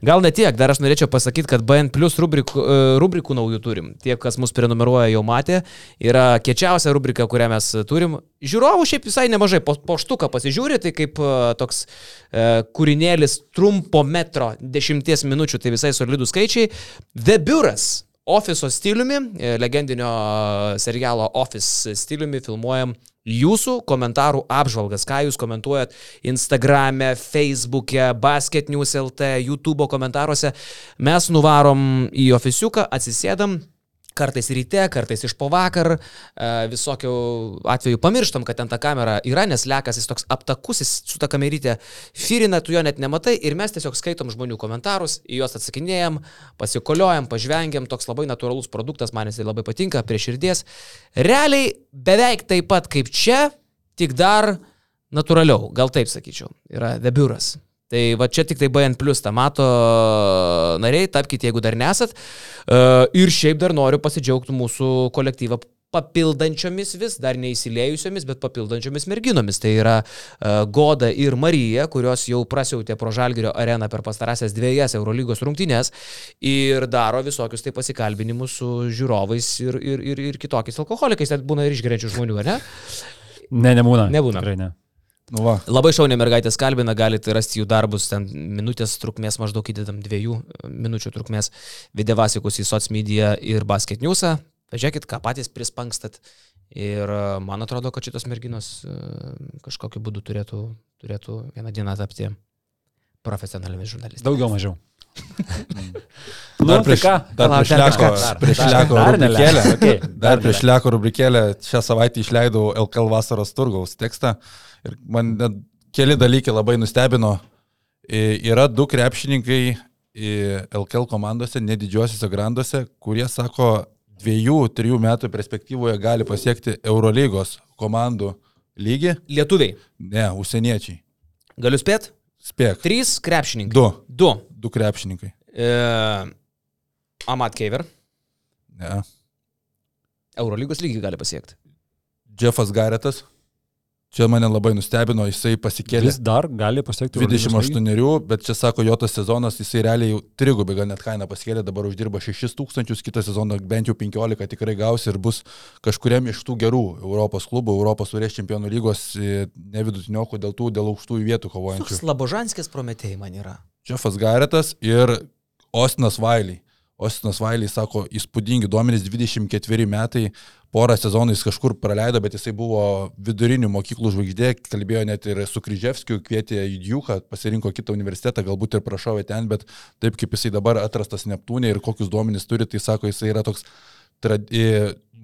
Gal ne tiek, dar aš norėčiau pasakyti, kad BN Plus rubrikų, e, rubrikų naujų turim. Tie, kas mus prenumeruoja, jau matė. Yra kečiausia rubrika, kurią mes turim. Žiūrovų šiaip visai nemažai. Po, po štuką pasižiūri, tai kaip e, toks e, kūrinėlis trumpo metro, dešimties minučių, tai visai solidų skaičiai. The Biuras. Ofiso stiliumi, e, legendinio serialo Office stiliumi filmuojam jūsų komentarų apžvalgas, ką jūs komentuojat Instagram'e, Facebook'e, Basket News LT, YouTube komentaruose. Mes nuvarom į ofisiuką, atsisėdam. Kartais ryte, kartais iš po vakar, e, visokių atvejų pamirštam, kad ten ta kamera yra, nes lekas jis toks aptakus, jis su ta kamerytė firina, tu jo net nematai ir mes tiesiog skaitom žmonių komentarus, į juos atsakinėjom, pasikoliojam, pažvengiam, toks labai natūralus produktas, man jisai labai patinka, prie širdies. Realiai beveik taip pat kaip čia, tik dar natūraliau, gal taip sakyčiau, yra debiuras. Tai va čia tik tai BN plus tą mato nariai, tapkite, jeigu dar nesat. E, Ir šiaip dar noriu pasidžiaugti mūsų kolektyvą papildančiomis vis, dar neįsilėjusiomis, bet papildančiomis merginomis. Tai yra uh, Goda ir Marija, kurios jau prasiautė pro Žalgirio areną per pastarąsias dviejas Eurolygos rungtynės ir daro visokius tai pasikalbinimus su žiūrovais ir, ir, ir, ir kitokiais alkoholikais. Net būna ir išgeriančių žmonių, ar ne? Ne, nebūna. Nebūna. Tikrai ne. Nu va, Labai šaunė mergaitės kalbina, galite rasti jų darbus, ten minutės trukmės, maždaug įdedam dviejų minučių trukmės videvasikus į Socimedia ir Basket News'ą. Pažiūrėkit, ką patys prispankstat. Ir e, man atrodo, kad šitos merginos e, kažkokiu būdu turėtų, turėtų vieną dieną tapti profesionaliomis žurnalistėmis. Daugiau mažiau. dar prieš, dar prieš leko, prieš leko rubrikėlę. Dar prieš leko rubrikėlę šią savaitę išleidau LKL vasaros turgaus tekstą ir man net keli dalykai labai nustebino. Yra du krepšininkai LKL komandose, nedidžiosiuose granduose, kurie sako, dviejų, trijų metų perspektyvoje gali pasiekti Eurolygos komandų lygį. Lietuviai. Ne, užsieniečiai. Galiu spėti? Spėk. Trys krepšininkai. Du. Du. Du krepšininkai. E, Amat Keiver. Ne. Eurolygos lygį gali pasiekti. Jeffas Garetas. Čia mane labai nustebino, jisai pasikėlė. Vis dar gali pasiekti Eurolygos lygį? 28, bet čia sako, jo tas sezonas, jisai realiai jau trigubai gal net kainą paskėlė, dabar uždirba 6 tūkstančius, kitą sezoną bent jau 15 tikrai gaus ir bus kažkuriam iš tų gerų Europos klubų, Europos surės čempionų lygos, e, ne vidutiniokų dėl tų, dėl aukštųjų vietų kovojančių. Toks Labožanskės prometėjai man yra. Jeffas Garetas ir Ostinas Vailiai. Ostinas Vailiai sako, įspūdingi duomenys, 24 metai, porą sezonų jis kažkur praleido, bet jisai buvo vidurinių mokyklų žvaigždė, kalbėjo net ir su Kryževskiu, kvietė į Djuką, pasirinko kitą universitetą, galbūt ir prašovė ten, bet taip kaip jisai dabar atrastas Neptūnė ir kokius duomenys turi, tai sako, jisai yra toks trad,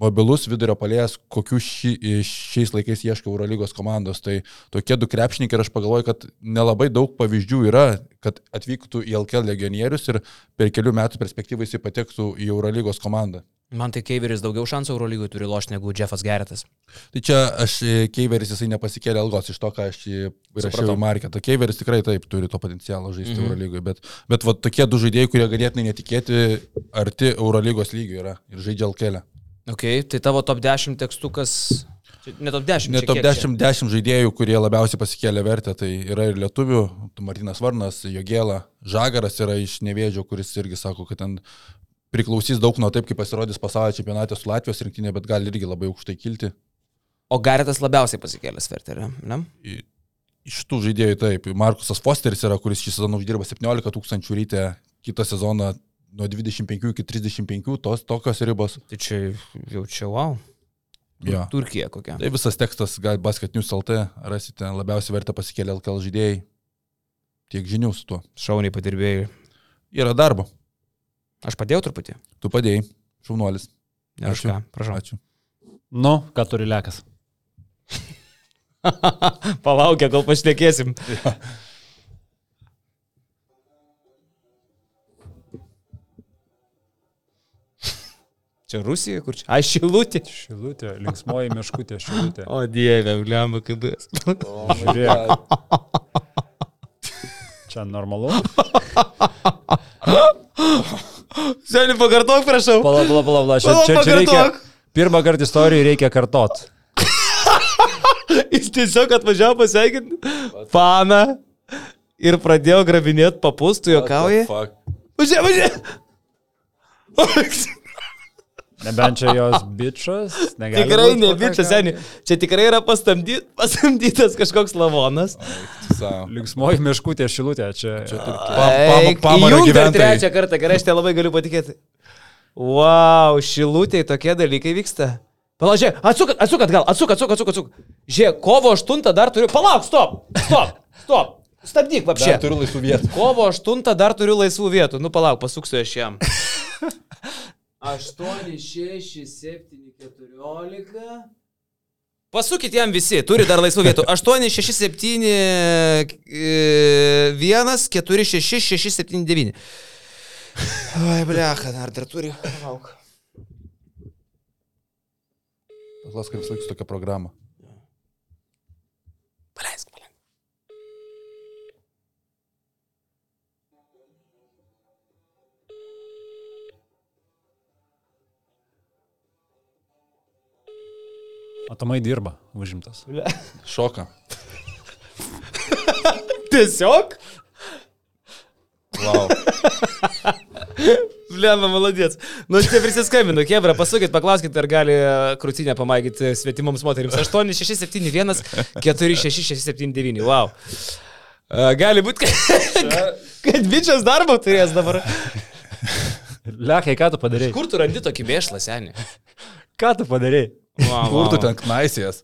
mobilus vidurio palėjas, kokių ši, šiais laikais ieško Eurolygos komandos. Tai tokie du krepšininkai ir aš pagalvoju, kad nelabai daug pavyzdžių yra, kad atvyktų į LKL legionierius ir per kelių metų perspektyvą jisai patektų į Eurolygos komandą. Man tai Keiveris daugiau šansų Eurolygoje turi lošti negu Jeffas Geretas. Tai čia aš e, Keiveris jisai nepasikėlė algos iš to, ką aš jį rašiau į marketą. Keiveris tikrai taip turi to potencialo žaisti Mhm. mhm. Eurolygoje, bet, bet va, tokie du žaidėjai, kurie ganėtinai netikėti arti Eurolygos lygio yra ir žaidžia LKL. Ok, tai tavo top 10 tekstukas. Ne top 10. Ne top kiek čia? 10, 10 žaidėjų, kurie labiausiai pasikėlė vertę, tai yra ir lietuvių, tu Martinas Varnas, Jogėla, Žagaras yra iš Nevėdžio, kuris irgi sako, kad ten priklausys daug nuo taip, kaip pasirodys pasaulio čempionate su Latvijos rinktinė, bet gali irgi labai aukštai kilti. O Garetas labiausiai pasikėlęs verterį, ne? Iš tų žaidėjų taip, Markusas Fosteris yra, kuris šį sezoną uždirba 17 tūkstančių ryte, kitą sezoną nuo 25 iki 35, tos tokios ribos. Tai čia jau čia wow. Jo. Turkija kokia. Tai visas tekstas, gal Basket News LT, rasite labiausiai vertę pasikėlę LKL žaidėjai. Tiek žinių su tuo. Šauniai padirbėjai. Yra darbo. Aš padėjau truputį. Tu padėjai, šaunuolis. Ne, aš ką, prašau. Ačiū. Nu, ką turi lekas? Palaukia, kol pašnekėsim. Čia Rusija, kur čia? Ai, šilutė. Šilutė, linksmoji miškutė, šilutė. O dieve, lemba, kaip bus. Žiūrėk. Čia normalu. Seniai, pakartok, prašau. Pala, pala, pala, pala. Čia, čia, čia reikia. Pirmą kartą istorijoje reikia kartot. Jis tiesiog atvažiavo pasveikinti paną ir pradėjo grabinėti papustų, juokauja. Važiuoja, važiuoja. Nebent čia jos bičias. Tikrai ne bičias, seniai. Čia tikrai yra pastamdy, pastamdytas kažkoks lavonas. Linksmoji miškutė, šilutė. Čia, Čia pa- pa- Įjunk dar gyventojai. trečią kartą, gerai, aš te labai galiu patikėti. Wow, šilutėje tokie dalykai vyksta. Palauk, atsuk, atsuk atgal, atsuk, atsuk, atsuk, atsuk. Žiūrėk, kovo 8 dar turiu. Palauk, stop, stop, stop. Stabdyk, vapšė. Čia turiu laisvų vietų. Kovo 8 dar turiu laisvų vietų. Nu, palauk, pasuksiu aš jam. 8, 6, 7, 14. Pasukit jam visi, turi dar laisvų vietų. 8, 6, 7, 1, 4, 6, 6, 7, 9. Oi, blecha, dar, dar turi. Palauk. Paklaus, kaip vis laiks tokią programą. Paleisk, Matomai dirba, užimtas. Šoka. Tiesiog? Wow. Lemba, maladės. Nu, čia prisiskambinu, Kebra, pasukit, paklauskit, ar gali e, krūtinę pamaigyti svetimoms moteriams. 8671 46679. Wow. Gali būti, kad, kad bičias darbo turės dabar. Lekai, ką tu padarei? Kur tu randi tokį mėšlą, seniai? Ką tu padarei? Wow, Kur tu ten knaisijas?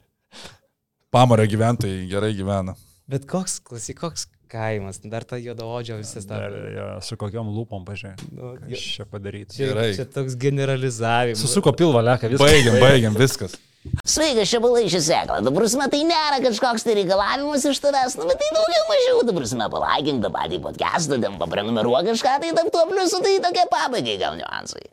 Pamario gyventojai gerai gyvena. Bet koks, klausyk, koks kaimas, dar ta juodaodžio visas dar. Dar, ja, su kokiom lūpom pažiūrėjai. Nu, čia padaryti? Čia, Gerai. čia toks generalizavimas. Susuko pilvą, leka, viskas. Baigiam, baigiam, viskas. Sveikas, čia balai šis sėkla. Dabar prasme, tai nėra kažkoks tai reikalavimas iš tavęs, nu, bet tai daugiau mažiau. Dabar prasme, palaikink tą patį podcastą, ten paprenumeruok kažką, tai tam tuo pliusu, tai tokie pabaigai gal niuansai.